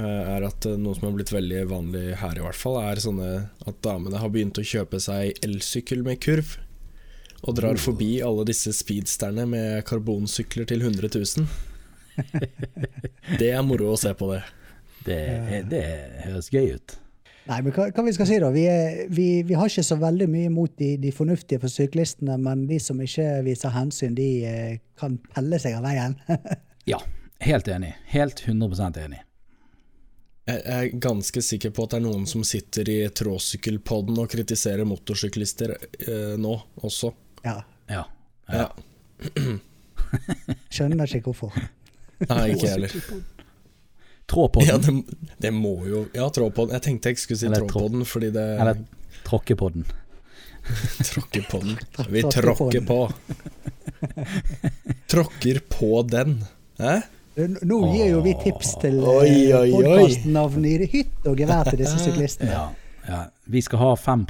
eh, er at eh, noe som har blitt veldig vanlig her i hvert fall, er sånne at damene har begynt å kjøpe seg elsykkel med kurv. Og drar forbi alle disse speedsterne med karbonsykler til 100 000. Det er moro å se på det. Det, det høres gøy ut. Nei, men hva, hva vi skal si da? Vi, er, vi, vi har ikke så veldig mye imot de, de fornuftige for syklistene, men de som ikke viser hensyn, de eh, kan pelle seg av veien. Ja, helt enig. Helt 100% enig. Jeg er ganske sikker på at det er noen som sitter i tråsykkelpodden og kritiserer motorsyklister eh, nå også. ja. Ja. Ja. Skjønner ikke hvorfor. Nei, ikke jeg heller. Trå på den, Ja, det, det må jo Ja, trådpodden. Jeg tenkte jeg skulle si Eller trå- trådpodden fordi det eller tråkkepodden. på den. Tråkker på den. Vi Tråkker på tråkker på. Den. Hæ? Nå gir jo vi tips til podkastnavn i hytt og gevær til disse syklistene. Ja, Ja, vi skal ha 5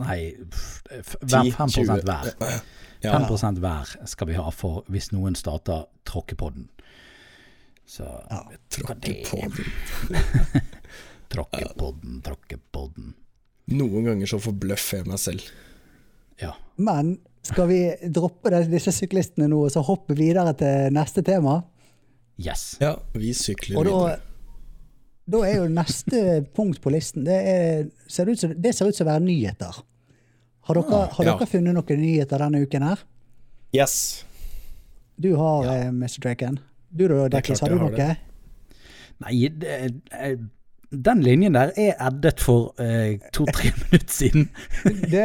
Nei, pff, f- hver 5 20. hver. 5 hver skal vi ha for hvis noen starter Tråkkepodden. Så ja, på den. Tråkkepodden, Tråkkepodden. Noen ganger så forbløffer jeg meg selv. Ja. Men skal vi droppe det- disse syklistene nå og så hoppe videre til neste tema? Yes. Ja, vi sykler Og da, videre. da er jo neste punkt på listen Det, er, ser ut som, det ser ut som å være nyheter. Har dere, har ja. funnet noen nyheter denne uken her? Yes. Du har, ja. Mr. Draken. Du da, Dekkis, har du noe? Det. Nei, det, eh, den linjen der er eddet for eh, to-tre minutter siden. Det, det,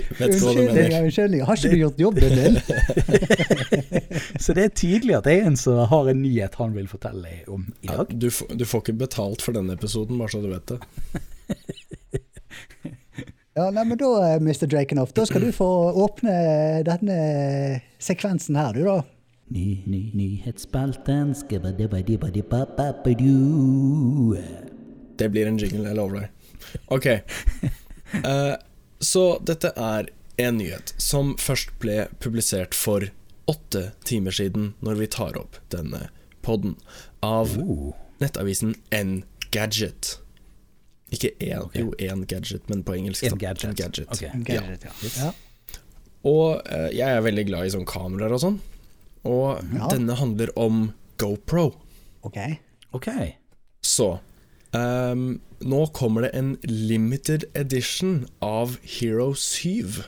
ikke hva unnskyldning, Har ikke du gjort jobben din? Så det er tydelig at det er en som har en nyhet han vil fortelle om i Ja, du, får- du får ikke betalt for denne episoden, bare så du vet det. Ja, nei, men da, eh, Mr. Drakenoff, da skal du få åpne denne sekvensen her, du, da. Ny, ny, nyhetsspalten. Det blir en jingle, jeg lover deg. Ok. Uh, så dette er en nyhet som først ble publisert for åtte timer siden, når vi tar opp denne podden, av nettavisen Engadget. Ikke én, okay. jo én gadget, men på engelsk. En Engadget. Engadget. Ok. Ja. Gadget, ja. Ja. Og uh, jeg er veldig glad i sånn kameraer og sånn. Og Ja. denne handler om GoPro. Ok. okay. Så um, nå kommer det en limited edition av Hero 7.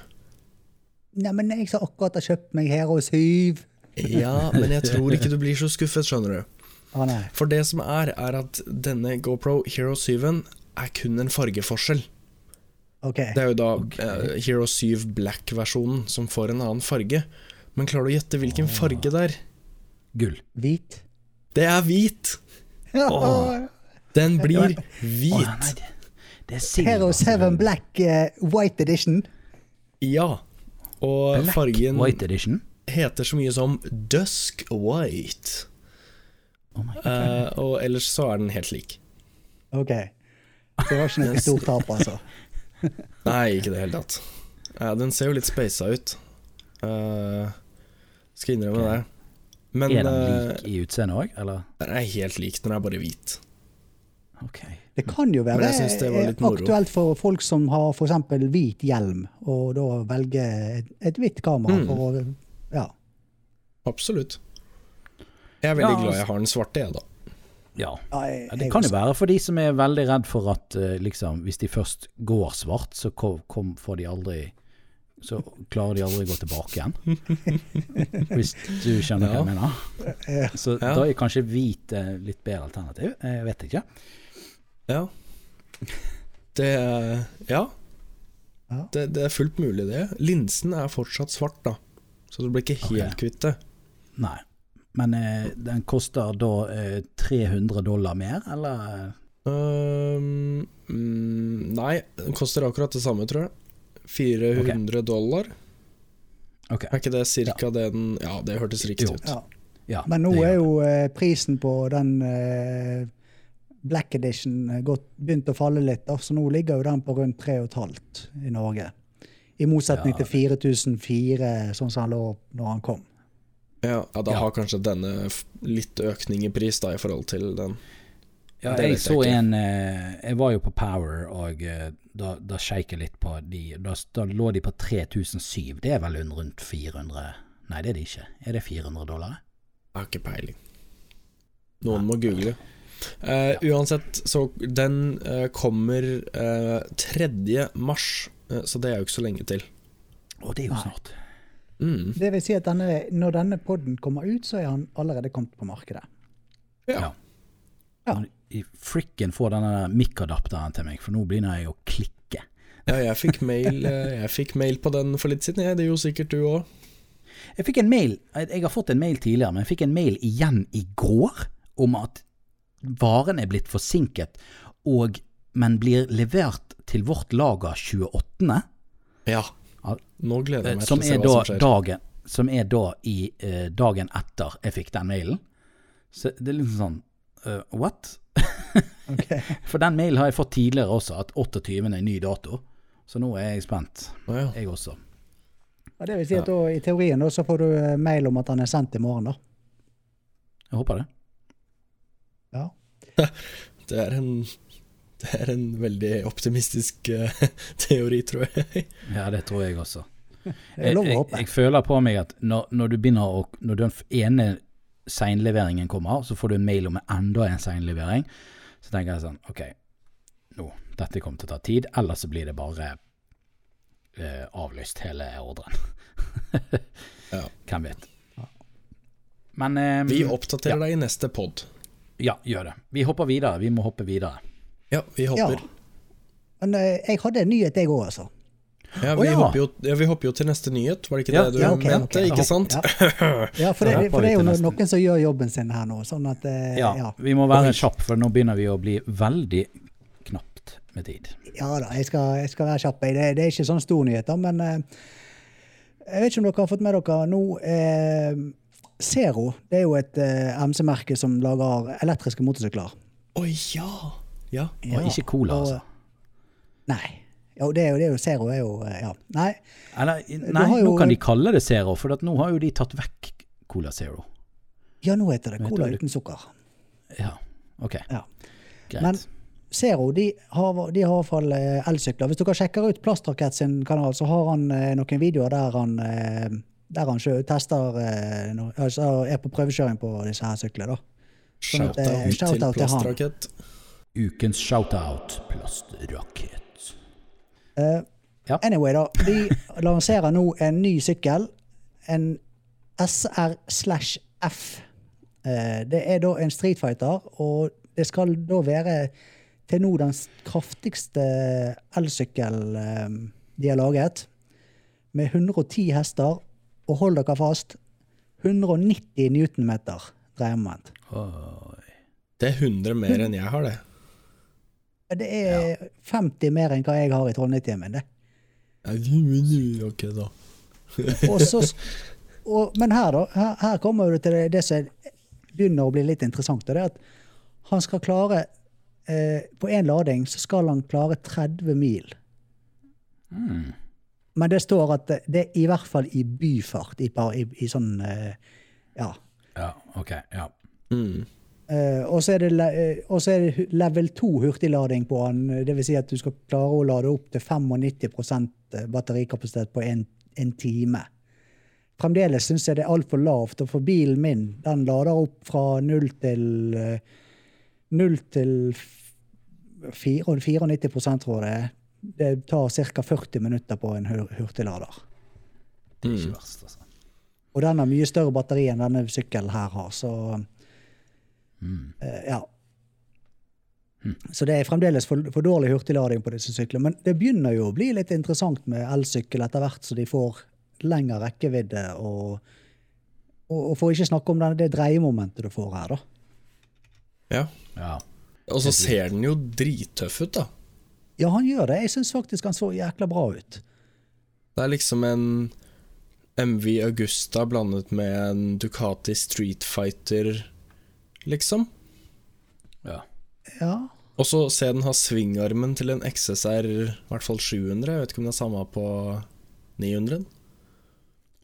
Nei, men jeg som akkurat har kjøpt meg Hero 7. Ja, men jeg tror ikke du blir så skuffet, skjønner du. Å nei. For det som er, er at denne GoPro Hero 7 er kun en fargeforskjell. Ok. Det er jo da eh, Hero 7 Black-versjonen som får en annen farge. Men klarer du å gjette hvilken farge det er? Gull. Hvit. Det er hvit! Åh. Den blir hvit. det, er. Hero 7 Black uh, White Edition. Ja. Og Black fargen White Edition. heter så mye som Dusk White. Oh uh, Eh, og ellers så er den helt lik. Ok. Det var ikke noe stort tap, altså. Nei, ikke i det hele tatt. Uh, den ser jo litt spasa ut. Eh, skal innrømme okay. det. Men er den eh, lik i utseendet òg, eller? den er helt lik, den er bare hvit. Ok. Det kan jo være Men jeg det var litt moro. aktuelt for folk som har f.eks. hvit hjelm, og da velger et, et hvitt kamera Mm. for å Ja. Absolutt. Jeg er veldig Ja, glad altså- jeg har den svarte, jeg, da. Ja, Det kan jo være for de som er veldig redd for at eh, liksom, hvis de først går svart, så kom, kom, får de aldri Så klarer de aldri å gå tilbake igjen. Hvis du skjønner hva jeg mener. Så Ja. da er kanskje hvit eh, litt bedre alternativ. Jeg vet ikke. Ja. Det Ja. Ja. Det, det er fullt mulig, det. Linsen er fortsatt svart, da. Så du blir ikke helt okay. kvitt det. Nei. Men eh, den koster da eh, 300 dollar mer, eller? Ehm, mm, nei, den koster akkurat det samme, tror jeg. 400 dollar. Okay. Er ikke det cirka det den Ja, det hørtes riktig ut. Ja. Ja, Men nå er jo eh, prisen på den eh, Black Edition eh, gått, begynt å falle litt, så nå ligger jo den på rundt 3500 i Norge. I motsetning Ja. til 4004, sånn som han lå når han kom. Ja, ja da Ja. har kanskje denne litt økning i pris da i forhold til den. Ja, jeg jeg så ikke. en eh, Jeg var jo på Power, og eh, da, da skeik jeg litt på de. Da, da lå de på 3007. Det er vel rundt 400 Nei, det er det ikke. Er det 400 dollar? Jeg har ikke peiling. Noen må google. Eh, uansett, så den uh, kommer uh, 3. mars, så det er jo ikke så lenge til. Å, det er jo snart. Mm. Det vil si at denne, når denne podden kommer ut, så er han allerede kommet på markedet. Ja. Ja. Frikken få denne mic-adapteren til meg, for nå begynner jeg å klikke. ja, jeg fikk mail eh, Jeg fikk mail på den for litt siden, jeg. Det gjorde sikkert du òg. Jeg fikk en mail Jeg har fått en mail tidligere, men jeg fikk en mail igjen i går om at varen er blitt forsinket, og, men blir levert til vårt lager 28. Ja. Nå gleder jeg meg Som til å se hva som skjer. dagen Som er da i eh, dagen etter jeg fikk den mailen. Så det er liksom sånn uh, What? Ok. For den mailen har jeg fått tidligere også, at 28. er ny dato. Så nå er jeg spent, oh, ja. jeg også. Ja, det vil si at da, i teorien da, så får du eh, mail om at han er sendt i morgen, da. Jeg håper det. Ja. Det er en Det er en veldig optimistisk eh, teori, tror jeg. Ja, det tror jeg også. Jeg, jeg, jeg føler på meg at når, når du begynner å Når den ene seinleveringen kommer, så får du en mail om enda en seinlevering. Så tenker jeg sånn OK, nå, dette kommer til å ta tid. Eller så blir det bare eh, avlyst, hele ordren. Ja. Hvem vet. Men eh, Vi oppdaterer ja. deg i neste pod. Ja, gjør det. Vi hopper videre. Vi må hoppe videre. Ja, vi Ja. hopper. Men eh, jeg hadde en nyhet, jeg òg, altså. Ja, vi, vi, ja. hopper jo, ja, vi hopper jo til neste nyhet, var det ikke Ja, det du ja, ok, mente? Okay. Ikke sant? Ja, ja for, det, for det er jo noen som gjør jobben sin her nå. Sånn at eh, Ja, ja. vi må være kjappe, kjapp, for nå begynner vi å bli veldig knapt med tid. Ja da, jeg skal, jeg skal være kjapp. Det, det er ikke sånn stor nyhet, da, men eh, jeg vet ikke om dere har fått med dere nå eh, Zero det er jo et eh, MC-merke som lager elektriske motorsykler. Oi, ja! Ja. Og ikke cola, og- altså. Nei. Jo, det er jo, det er jo Zero er jo eh, Ja. Nei. Eller, nei, jo- nå kan de kalle det Zero, for at nå har jo de tatt vekk Cola Zero. Ja, nå heter det Vet Cola du- uten sukker. Ja, ok. Ja. Greit. Men Zero de har, de har i hvert fall eh, elsykler. Hvis dere sjekker ut Plastrakett sin kanal, så har han eh, noen videoer der han, eh, der han tester eh, altså er på prøvekjøring på disse her syklene. da. Sånn eh, Shout-out shout-out til plastrakett. Ukens shoutout, plastrakett. Eh, Ja. Anyway, da. De lanserer nå en ny sykkel. En SR slash F. Uh, det er da en Street Fighter, og det skal da være til nå den kraftigste elsykkel eh, de har laget. Med 110 hester, og hold dere fast, 190 newtonmeter dreiemoment. Det er 100 mer enn jeg har, det. Det er 50 mer enn hva jeg har i Trondheim. det. Ok, da. Og så, og, men her, da. Her, her kommer du til det, det som begynner å bli litt interessant. Og det er at han skal klare eh, På én lading så skal han klare 30 mil. Mm. Men det står at det, det er i hvert fall i byfart. I, par- i, i sånn eh, Ja. Ja, ok. Ja. Mm. Eh, og så er eh, er det level 2 hurtiglading på den. Det vil si at du skal klare å lade opp til 95% batterikapasitet på en, en time. Fremdeles syns jeg det er altfor lavt, og for bilen min, den lader opp fra 0 til uh, 0 til 4, 94 tror jeg det er. Det tar ca. 40 minutter på en hur- hurtiglader. Det er Mm. ikke verst, altså. Og den har mye større batteri enn denne sykkelen her har, så Mm. Eh, ja. Så det er fremdeles for, for dårlig hurtiglading på disse syklene. Men det begynner jo å bli litt interessant med elsykkel etter hvert så de får lengre rekkevidde. Og, og, og for ikke snakke om den, det dreiemomentet du får her, da. Ja. Ja. Og så ser den jo drittøff ut, da. Ja, han gjør det. Jeg syns faktisk han så jækla bra ut. Det er liksom en MV Augusta blandet med en Ducati Street Fighter, liksom. ja. Ja. Og så se den ha svingarmen til en XSR, i hvert fall 700. Jeg vet ikke om det er samme på 900.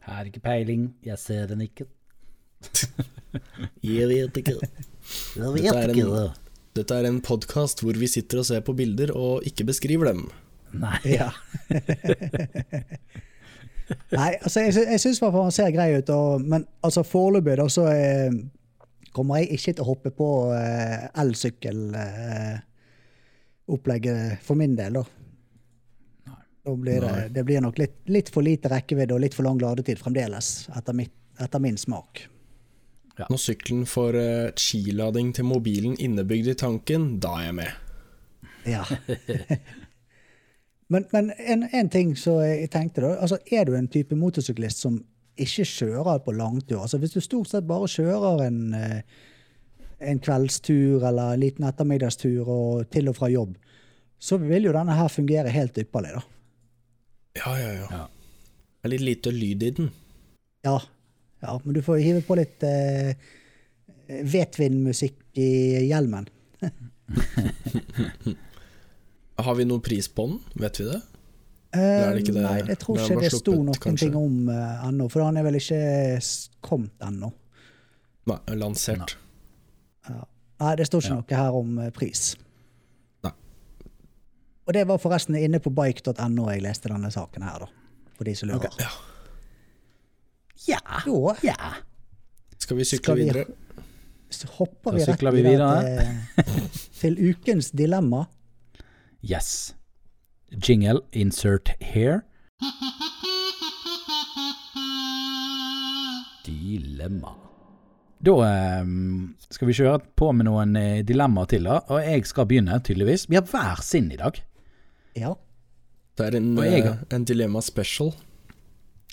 Har ikke peiling, jeg ser den ikke. Jeg vet ikke. Jeg Dette ikke, det. Dette er en podkast hvor vi sitter og ser på bilder og ikke beskriver dem. Nei. ja. Nei, altså, jeg, sy- jeg syns i hvert fall han ser grei ut, og, men altså foreløpig da så eh, kommer jeg ikke til å hoppe på eh, elsykkelopplegget for min del, da. Da blir det, Nei. det blir nok litt, litt for lite rekkevidde og litt for lang ladetid fremdeles, etter, mitt, etter min smak. Når sykkelen får eh, skilading til mobilen innebygd i tanken, da er jeg med. Ja. men men en, en ting som jeg tenkte, da. Altså, er du en type motorsyklist som ikke kjører på langtur? Altså, hvis du stort sett bare kjører en, eh, en kveldstur eller en liten ettermiddagstur og til og fra jobb, så vil jo denne her fungere helt ypperlig, da. Ja, ja, ja. Ja. Det er litt lite lyd i den. Ja. ja men du får hive på litt eh, Vetvin-musikk i hjelmen. Har vi noen pris på den? Vet vi det? Nei, jeg tror ikke det sto noen kanskje. ting om uh, ennå, for han er vel ikke kommet ennå. Nei, lansert. Ja. Nei, det står ikke Ja. noe her om uh, pris. Nei. Og det var forresten inne på bike.no jeg leste denne saken her, da. For de som lurer. Ja. Ja. Da ja. Skal vi sykle Skal vi- videre? så hopper Da vi rett vi videre til, til ukens dilemma. Yes. Jingle insert here. Dilemma. Da eh, skal vi kjøre på med noen eh, dilemmaer til, da. Og jeg skal begynne, tydeligvis. Vi har hver sin i dag. Ja. Det er en, jeg- eh, en dilemma special.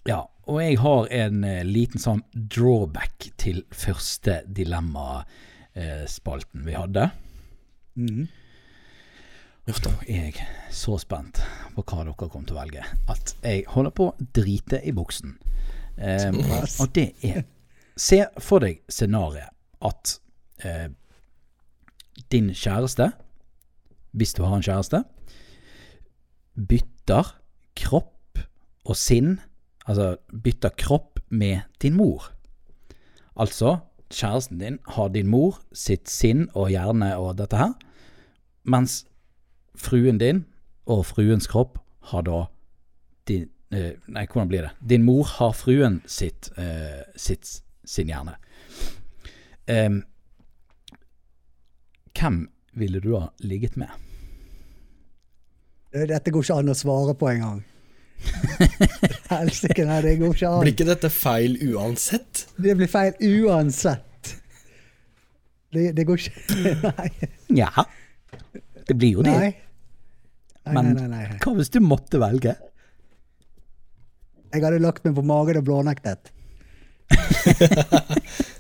Ja, og jeg har en eh, liten sånn drawback til første dilemmaspalten vi hadde. Mhm. Uff da. Jeg er så spent på hva dere kommer til å velge, at jeg holder på å drite i buksen. Um, og det er Se for deg scenarioet at eh, din kjæreste, hvis du har en kjæreste, bytter kropp og sinn, altså bytter kropp med din mor. Altså, kjæresten din har din mor sitt sinn og hjerne og dette her, mens fruen din og fruens kropp har da din eh, Nei, hvordan blir det? Din mor har fruen sitt, eh, sitt sin hjerne. Um, hvem ville du ha ligget med? Dette går ikke an å svare på engang. Helsike, nei, det går ikke an. Blir ikke dette feil uansett? Det blir feil uansett. Det, det går ikke Nei. Nja, det blir jo det. Nei. Men nei, nei, nei. hva hvis du måtte velge? Jeg hadde lagt meg på magen og blånektet.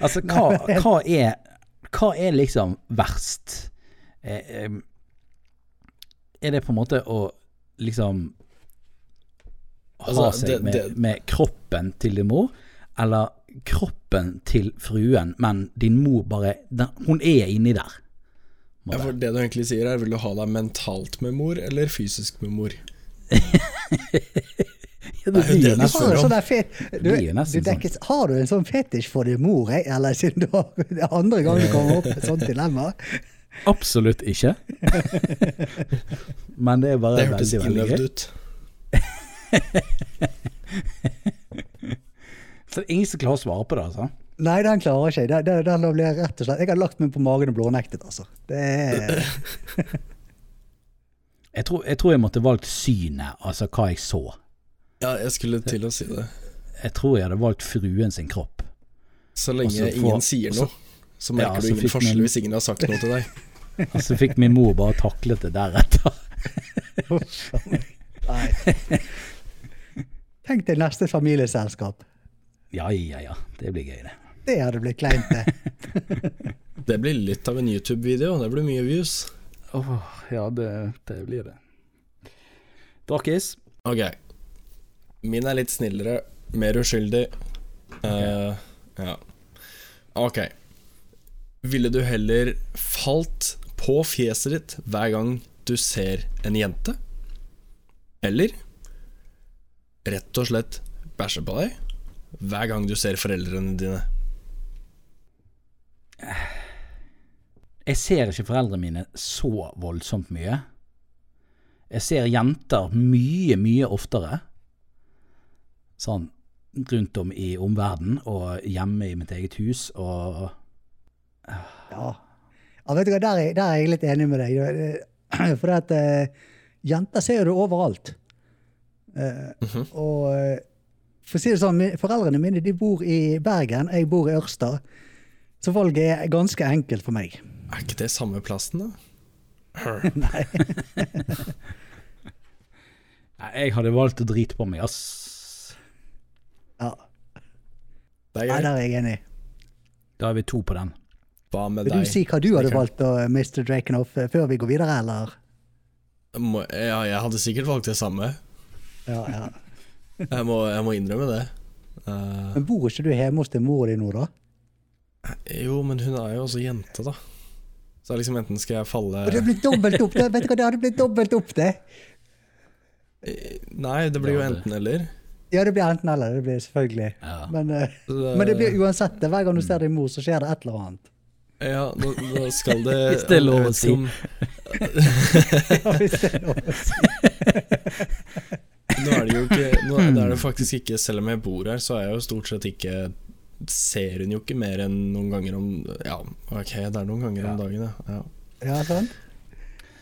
Altså, hva, hva, er, hva er liksom verst? Eh, er det på en måte å liksom ha Altså, seg med, med kroppen til din mor, eller kroppen til fruen, men din mor bare Hun er inni der. Ja, for det du egentlig sier er, Vil du ha deg mentalt med mor eller fysisk med mor? Ja, Det du Har nesten du, sånn du, Det dekker, har du en sånn fetisj for din mor, eller siden du har det andre gang du kommer opp med et sånt dilemma? Absolutt ikke. Men det er bare Det hørtes veldig, veldig innøvd gøy. ut. Så det er ingen som klarer å svare på det, altså. Nei, den klarer ikke jeg. Den, den, den blir jeg rett og slett Jeg har lagt meg på magen og blånektet, altså. Det er Jeg tror, jeg tror jeg måtte valgt synet, altså hva jeg så. Ja, jeg skulle til å si det. Jeg tror jeg hadde valgt fruen sin kropp. Så lenge få- ingen sier noe, så merker Ja, så du ingen forskjell min... hvis ingen har sagt noe til deg. Og så fikk min mor bare taklet det deretter. Nei. Tenk deg neste familieselskap. Ja, ja, ja. Det blir gøy, det. Det hadde blitt kleint, det. Det blir litt av en YouTube-video. Det blir mye views. Åh, ja, det, det blir det. Drakis? Ok. Min er litt snillere, mer uskyldig. Eh, ja. Ok. Ville du heller falt på fjeset ditt hver gang du ser en jente? Eller rett og slett bæsje på deg hver gang du ser foreldrene dine? Jeg ser ikke foreldrene mine så voldsomt mye. Jeg ser jenter mye, mye oftere. Sånn rundt om i omverdenen og hjemme i mitt eget hus og Ja. ja vet du hva, der er, der er jeg litt enig med deg. For at uh, jenter ser du overalt. Uh, overalt. -hmm. Og eh, for å si det sånn, foreldrene mine de bor i Bergen, jeg bor i Ørsta. Så valget er ganske enkelt for meg. Er ikke det samme plassen, da? Nei, Jeg hadde valgt å drite på meg, ass. Ja, Det er Nei, der er jeg enig. Da er vi to på den. Hva med Vil deg? du si hva du hadde valgt, da, Mr. Drakenoff, eh, før vi går videre, eller? Ja, jeg hadde sikkert valgt det samme. Ja, ja. Jeg må, jeg må innrømme det. Uh, Men bor ikke du hjemme hos din mor di nå, da? Jo, men hun er jo også jente, da. Så liksom enten skal jeg falle Og det blir dobbelt opp, det, vet du hva, det hadde blitt dobbelt opp, det. Eh, Nei, det blir jo enten eller. Ja, det blir enten eller, det blir selvfølgelig. Ja. Men, uh, det, men det blir uansett, det, hver gang du ser din mor, så skjer det et eller annet. Ja, da, da skal det Hvis det er lov å si. Ja, hvis det er lov å si. Nå er det jo ikke Nå er det faktisk ikke Selv om jeg bor her, så er jeg jo stort sett ikke Ser hun jo ikke mer enn noen ganger om Ja, ok, det er noen ganger om dagen, ja. ja. Ja, sant?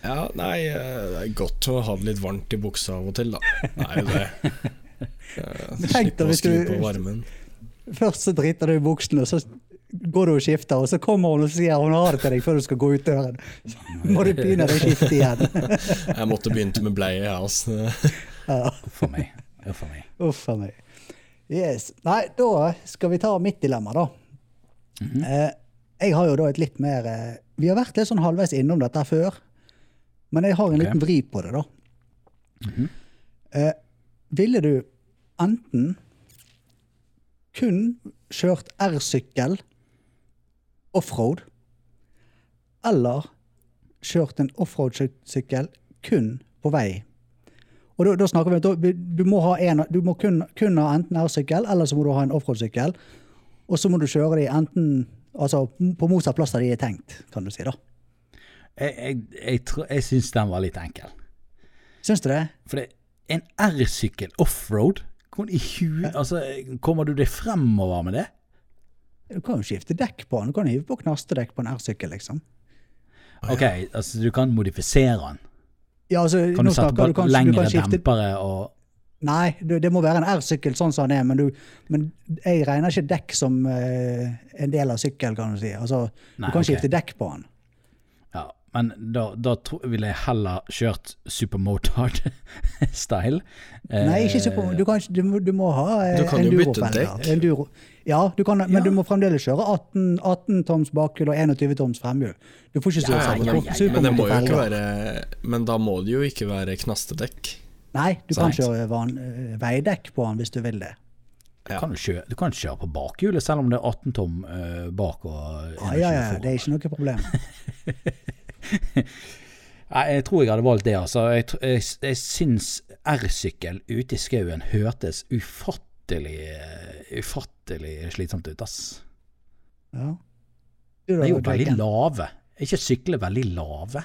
Ja, nei, eh, det er godt å ha det litt varmt i buksa av og til, da. Det er jo det. Slippe å skru på varmen. Først så driter du i buksene, og så går du og skifter, og så kommer hun og sier hun har det til deg før du skal gå ut døren. Så må du begynne å skifte igjen. Jeg måtte begynt med bleie, jeg, altså. Uff a meg. Uff a meg. Uff a meg. Yes. Nei, da skal vi ta mitt dilemma, da. eh, jeg har jo da et litt mer eh, Vi har vært litt sånn halvveis innom dette før, men jeg har en okay. liten vri på det, da. eh, ville du enten kun kjørt R-sykkel offroad, eller kjørt en offroad-sykkel kun på vei? Og da, da snakker vi at du må, ha en, du må kun, kun ha enten R-sykkel, eller så må du ha en offroad-sykkel. Og så må du kjøre de enten altså, på motsatt plass der de er tenkt, kan du si. da. Jeg, jeg, jeg, jeg syns den var litt enkel. Syns du det? For det, en R-sykkel offroad. Altså, kommer du deg fremover med det? Du kan jo skifte dekk på den. Du kan hive på knastedekk på en R-sykkel, liksom. Ok, altså du kan modifisere den. Ja, altså, Kan du sette på du kan, lengre du dempere og Nei, det, det må være en R-sykkel sånn som den er, men, du, men jeg regner ikke dekk som uh, en del av sykkel, kan du si. Altså, Nei, du kan okay. skifte dekk på den. Ja, men da, da ville jeg heller kjørt supermotard-style. Nei, ikke super, du, kan, du, må, du må ha eh, Du kan jo bytte enduro-felger. Enduro. Ja, du kan, men Ja. du må fremdeles kjøre 18, 18 toms bakhjul og 21 toms fremhjul. Du får ikke Ja, så ja, men, ja, men det må jo ikke være Men da må det jo ikke være knastedekk. Nei, du kan kjøre van, eh, veidekk på den hvis du vil det. Ja. Kan du, kjøre, du kan kjøre på bakhjulet selv om det er 18 tom uh, bak og Ja, ja, ja, det er ikke noe problem. Nei, jeg tror jeg hadde valgt det, altså. Jeg, jeg, jeg syns R-sykkel ute i skauen hørtes ufattelig Ufattelig slitsomt ut, ass. Ja. Det er jo veldig lave. Er ikke sykler veldig lave?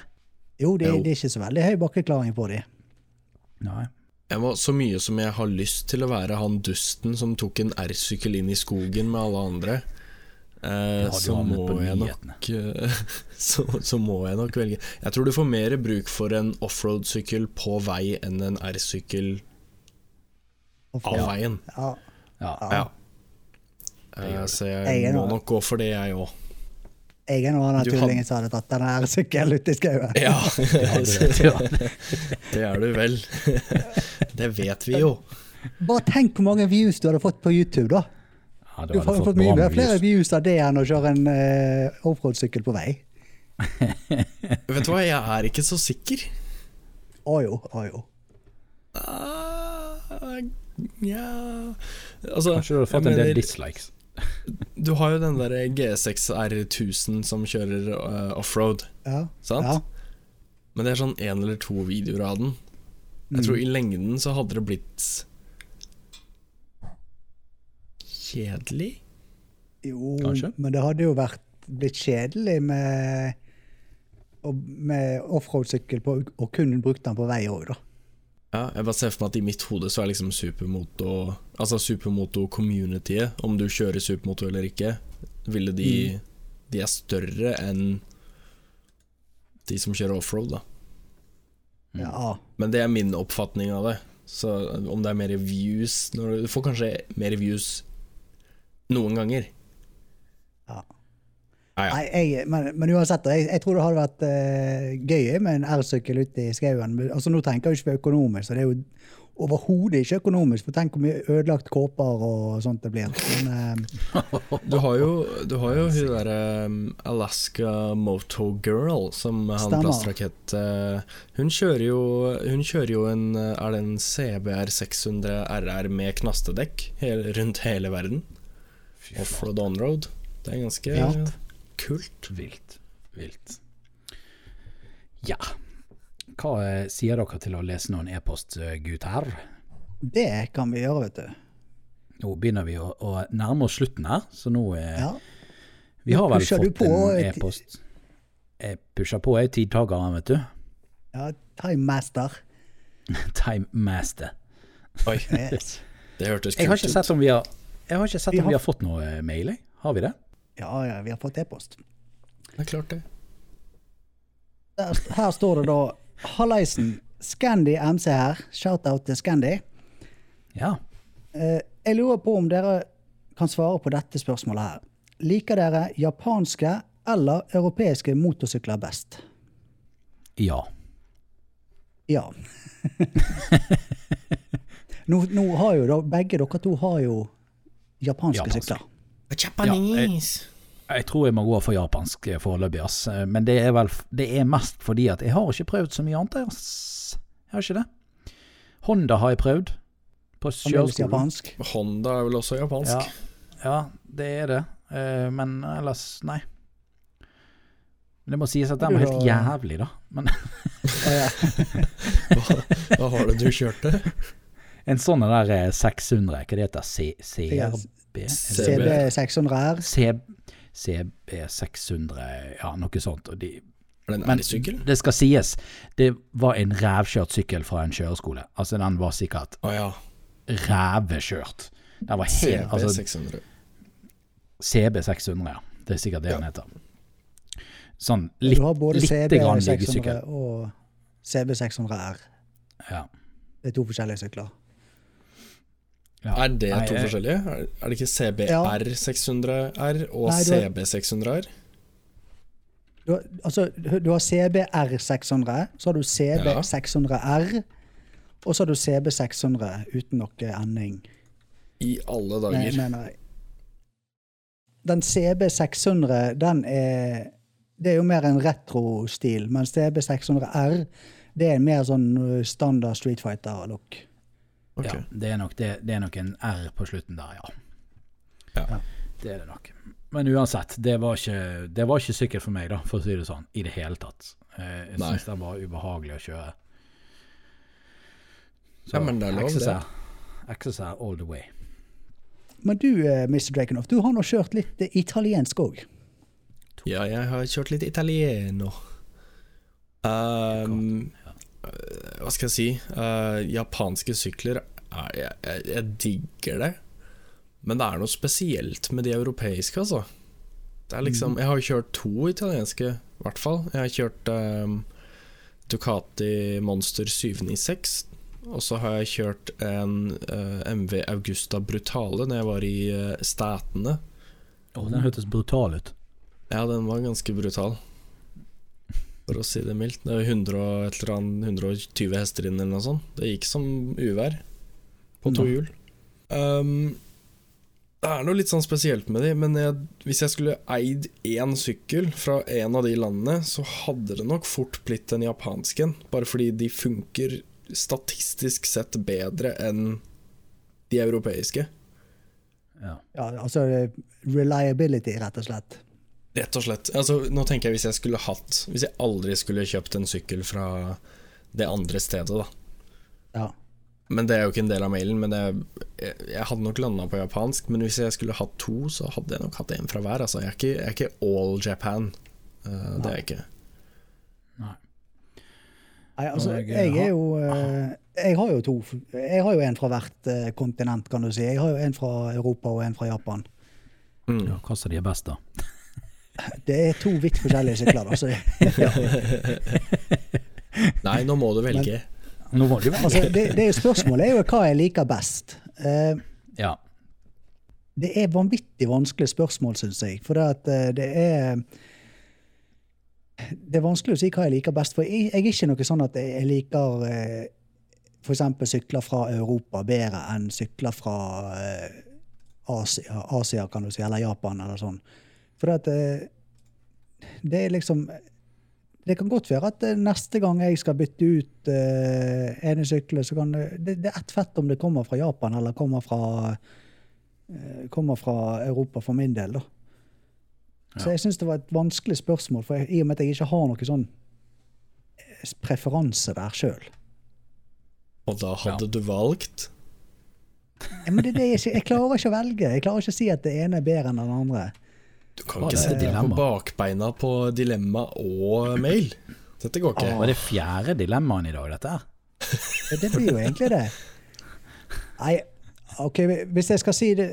Jo, det, det er ikke så veldig høy bakkeklaring på de. Nei. Jeg var så mye som jeg har lyst til å være han dusten som tok en R-sykkel inn i skogen med alle andre, eh, så, må jeg nok, så, så må jeg nok velge Jeg tror du får mer bruk for en offroad-sykkel på vei enn en R-sykkel av Ja. veien. Ja. Ja. Ja. Eh, så Jeg jeg må nok gå for det, jeg òg. Jeg er nå han tullingen som hadde tatt den R-sykkelen ut i skauen. Ja, Ja. det er du vel. Det vet vi jo. Bare tenk hvor mange views du hadde fått på YouTube, da. Ja, Du har fått mye flere views av det enn å kjøre en uh, offroad-sykkel på vei. Vet du hva, jeg er ikke så sikker. Å jo, å jo. Nja Altså, Kanskje du har fått en del dislikes. Du har jo den der G6 R1000 som kjører uh, offroad, Ja. sant? Ja. Men det er sånn én eller to videoer av den. Jeg tror i lengden så hadde det blitt kjedelig. Jo, Kanskje. men det hadde jo vært blitt kjedelig med, med offroad-sykkel og kun brukt den på vei òg, da. Ja, jeg bare ser for meg at i mitt hode så er liksom supermoto Altså supermoto-communityet, om du kjører supermoto eller ikke, ville de De er større enn de som kjører offroad, da. Ja. Men det er min oppfatning av det. Så om det er mer views når Du får kanskje mer views noen ganger. Ja. Ah, ja. Nei, jeg, men, men uansett, jeg, jeg tror det hadde vært uh, gøy med en R-sykkel ute i skauen. Altså, nå tenker jeg ikke på økonomisk, så det er jo overhodet ikke økonomisk. For tenk hvor mye ødelagt kåper og sånt det blir. Men, uh, Du har jo, du har jo hun derre um, Alaska Moto Girl, som han Stemmer. plastrakett uh, Hun kjører jo Hun kjører jo en Er det en CBR 600 RR med knastedekk hele, rundt hele verden? Offroad onroad. Det er ganske Vilt. kult. Vilt. Vilt. Ja. Hva eh, sier dere til å lese noen e-post, eh, gutter? Det kan vi gjøre, vet du. Nå begynner vi å, å nærme oss slutten her, så nå eh, Ja. Vi har vel fått på, en eh, e-post. Jeg pusher på, jeg er tidtakeren, vet du. ja Time Master. Time Master. Oi, Yes. det hørtes Jeg har kult ikke ut. sett om vi har Jeg har ikke sett Vi om vi har- har fått noe eh, mail, jeg. Har vi det? Ja, ja, vi har fått e-post. Det er klart det. Der, her står det da Hallaisen. Scandy MC her. Shout-out til Scandy. Ja. Eh, jeg lurer på om dere kan svare på dette spørsmålet her. Liker dere japanske eller europeiske motorsykler best? Ja. Ja. nå, nå har jo da, begge dere to har jo japanske Japansk. sykler. Japanese. Jeg tror jeg må gå for japansk eh, foreløpig, ass. Men det er vel Det er mest fordi at jeg har ikke prøvd så mye annet, ass. Jeg har ikke det. Honda har jeg prøvd. På kjøreskolen. japansk. Honda er vel også japansk? Ja, ja, det er det. Eh, Men ellers, nei. Men det må sies at den var helt jævlig, da. Men Ja, Hva, hva har det du kjørte? En sånn der eh, 600, hva det heter C, CRB? CB. CB 600R. C, CB 600, ja, noe sånt. Og de, men det skal sies, det var en rævkjørt sykkel fra en kjøreskole. Altså, den var sikkert oh, ja. rævekjørt. Den var helt altså, CB600. CB 600, ja. Det er sikkert det Ja. den heter. Sånn Du har både litt CB grann 600 liggesykkel. og CB 600R. Ja. Det er to forskjellige sykler. Ja. Er det Nei, to forskjellige? Er, er det ikke CBR600R og Nei, har- CB600R? Du, har- altså, du har CBR 600, så har du CB 600R, og så har du CB 600 uten noe ending. I alle dager. dager. mener jeg. Den CB 600, den er Det er jo mer en retro-stil, mens CB 600R det er en mer sånn standard Street Fighter-look. Ok. ja. Det er, nok, det, det er nok en R på slutten der, ja. Ja. Det er det nok. Men uansett, det var ikke, det var ikke sykkel for meg, da, for å si det sånn, i det hele tatt. Eh, Jeg syns det var ubehagelig å kjøre. Ja, men det er lov, det. XSR, XSR all the way. Men du, eh, Mr. Drakenhoff, du har nå kjørt litt eh, italiensk òg. Ja, jeg har kjørt litt italiener. Um, hva skal jeg si? Uh, japanske sykler er, jeg, jeg, jeg digger det. Men det er noe spesielt med de europeiske, altså. Det er liksom, jeg har jo kjørt to italienske, i hvert fall. Jeg har kjørt um, Ducati Monster 796. Og så har jeg kjørt en uh, MV Augusta Brutale når jeg var i uh, Statene. Oh, den hørtes brutal ut. Ja, den var ganske brutal. For å si det mildt. Det er 100 og et eller annet, 120 hester inn eller noe sånt. Det gikk som uvær på to hjul. Um, det er noe litt sånn spesielt med de, men jeg, hvis jeg skulle eid én sykkel fra en av de landene, så hadde det nok fort blitt en japansk en. Bare fordi de funker statistisk sett bedre enn de europeiske. Ja. Ja, altså reliability, rett og slett. Rett og slett. Altså, nå tenker jeg hvis jeg skulle hatt Hvis jeg aldri skulle kjøpt en sykkel fra det andre stedet, da. Ja. Men det er jo ikke en del av mailen. Men jeg, jeg, jeg hadde nok landa på japansk. Men hvis jeg skulle hatt to, så hadde jeg nok hatt en fra hver. Altså, jeg, er ikke, jeg er ikke all Japan. Uh, det er jeg ikke. Nei. Nei, altså, jeg, jeg er jo eh, Jeg har jo to. Jeg har jo en fra hvert eh, kontinent, kan du si. Jeg har jo en fra Europa og en fra Japan. Mm. Ja, hva som de er best, da? Det er to vidt forskjellige sykler. Altså, Nei, nå må du velge. Nå må du velge. altså, det, det er jo spørsmålet er jo hva jeg liker best. Uh, Ja. det er vanvittig vanskelig spørsmål, syns jeg. For det, at eh, det er Det er vanskelig å si hva jeg liker best. For jeg, jeg er ikke noe sånn at jeg liker uh, f.eks. sykler fra Europa bedre enn sykler fra uh, Asia, Asia, kan du si, eller Japan, eller sånn. For at eh, Det er liksom Det kan godt være at eh, neste gang jeg skal bytte ut uh, ene sykkelen, så kan det, det Det er ett fett om det kommer fra Japan eller kommer fra uh, kommer fra Europa for min del, da. Så jeg syns det var et vanskelig spørsmål, for jeg, i og med at jeg ikke har noe sånn eh, preferanse der sjøl. Og da hadde du valgt Ja, men det er det jeg, jeg klarer ikke å velge. Jeg klarer ikke å si at det ene er bedre enn den andre. Du kan Var ikke det sette deg på bakbeina på dilemma og mail. Dette går ikke. Var det fjerde dilemmaen i dag, dette her? Ja, Det blir jo egentlig det. Nei, OK, hvis jeg skal si det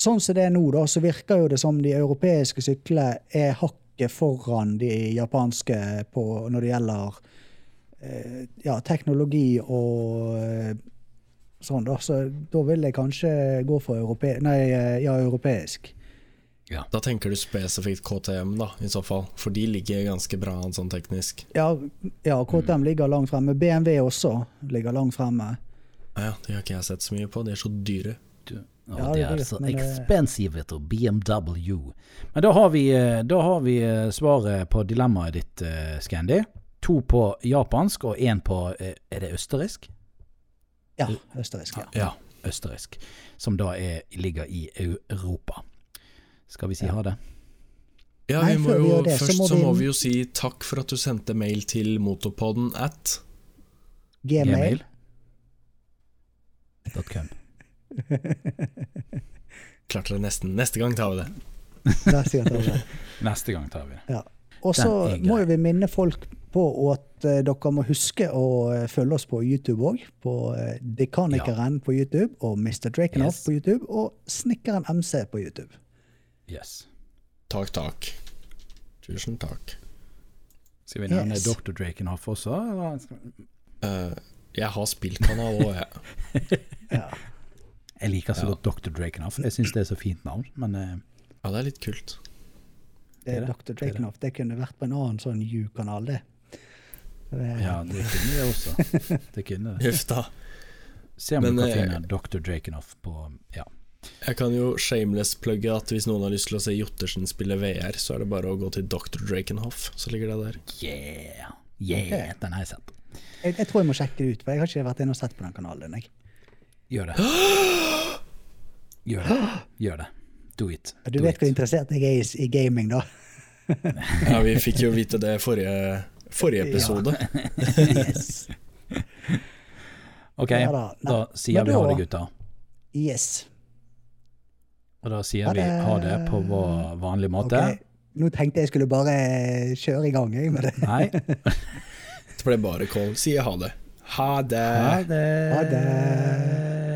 Sånn som det er nå, da, så virker jo det som de europeiske syklene er hakket foran de japanske på, når det gjelder eh, ja, teknologi og eh, sånn, da. Så da vil jeg kanskje gå for europe nei, eh, ja, europeisk. Da tenker du spesifikt KTM, da, i så fall. For de ligger ganske bra an sånn teknisk. Ja, ja, KTM ligger langt fremme. BMW også ligger langt fremme. Ja, de har ikke jeg sett så mye på. De er så dyre. Ja, det det er så det- expensive, vet du. BMW. Men da har vi, eh, da har vi eh, svaret på dilemmaet ditt, eh, Scandy. To på japansk og én på eh, Er det østerriksk? Ja, østerriksk. Ja. Ja, østerriksk. Som da er, ligger i Europa. Skal vi si Ja. ha det? Ja, Nei, må vi jo, det, så først må så må vi jo si takk for at du sendte mail til motorpodden at Gmail. Gmail.com. Klarte det nesten. Neste gang tar vi det. Neste gang tar vi det. Ja. Og så må jo vi minne folk på at eh, dere må huske å eh, følge oss på YouTube òg. På uh, Dekanikeren på YouTube og Mr. Drakenhoff Yes. på YouTube og Snikkeren MC på YouTube. Yes. Takk, takk. Tusen takk. Skal vi nevne Yes. Dr. Drakenhoff også? Eller? Eh, jeg har spillkanal òg, jeg. Ja. Jeg liker så Ja. godt Dr. Drakenhoff. Jeg syns det er så fint navn, men uh, Ja, det er litt kult. Det er Det er det. Dr. Drakenhoff. Det kunne vært på en annen sånn U-kanal, det. Det. ja, det kunne det også. Det kunne det. Huff da. Se om Men, du kan eh, finne Dr. Drakenhoff på Ja. Jeg kan jo shameless-plugge at hvis noen har lyst til å se Jottersen spille VR, så er det bare å gå til Dr. Drakenhoff, så ligger det der. Yeah! Yeah, den har jeg sett. Jeg, jeg tror jeg må sjekke det ut, for jeg har ikke vært inne og sett på den kanalen. Jeg. Gjør det. Gjør det. Gjør det. Do it. Du vet it. hvor interessert jeg er i, i gaming, da. Ja, vi fikk jo vite det forrige, forrige episode. Yes. Ok, Ja da. Da sier men vi ha det, gutta. yes. Og da sier vi ha det på vår vanlige måte. Okay. Nå tenkte jeg skulle bare kjøre i gang, jeg, med det. Nei. Det ble bare call. Sier ha det. Ha det. Ha det. Ha det.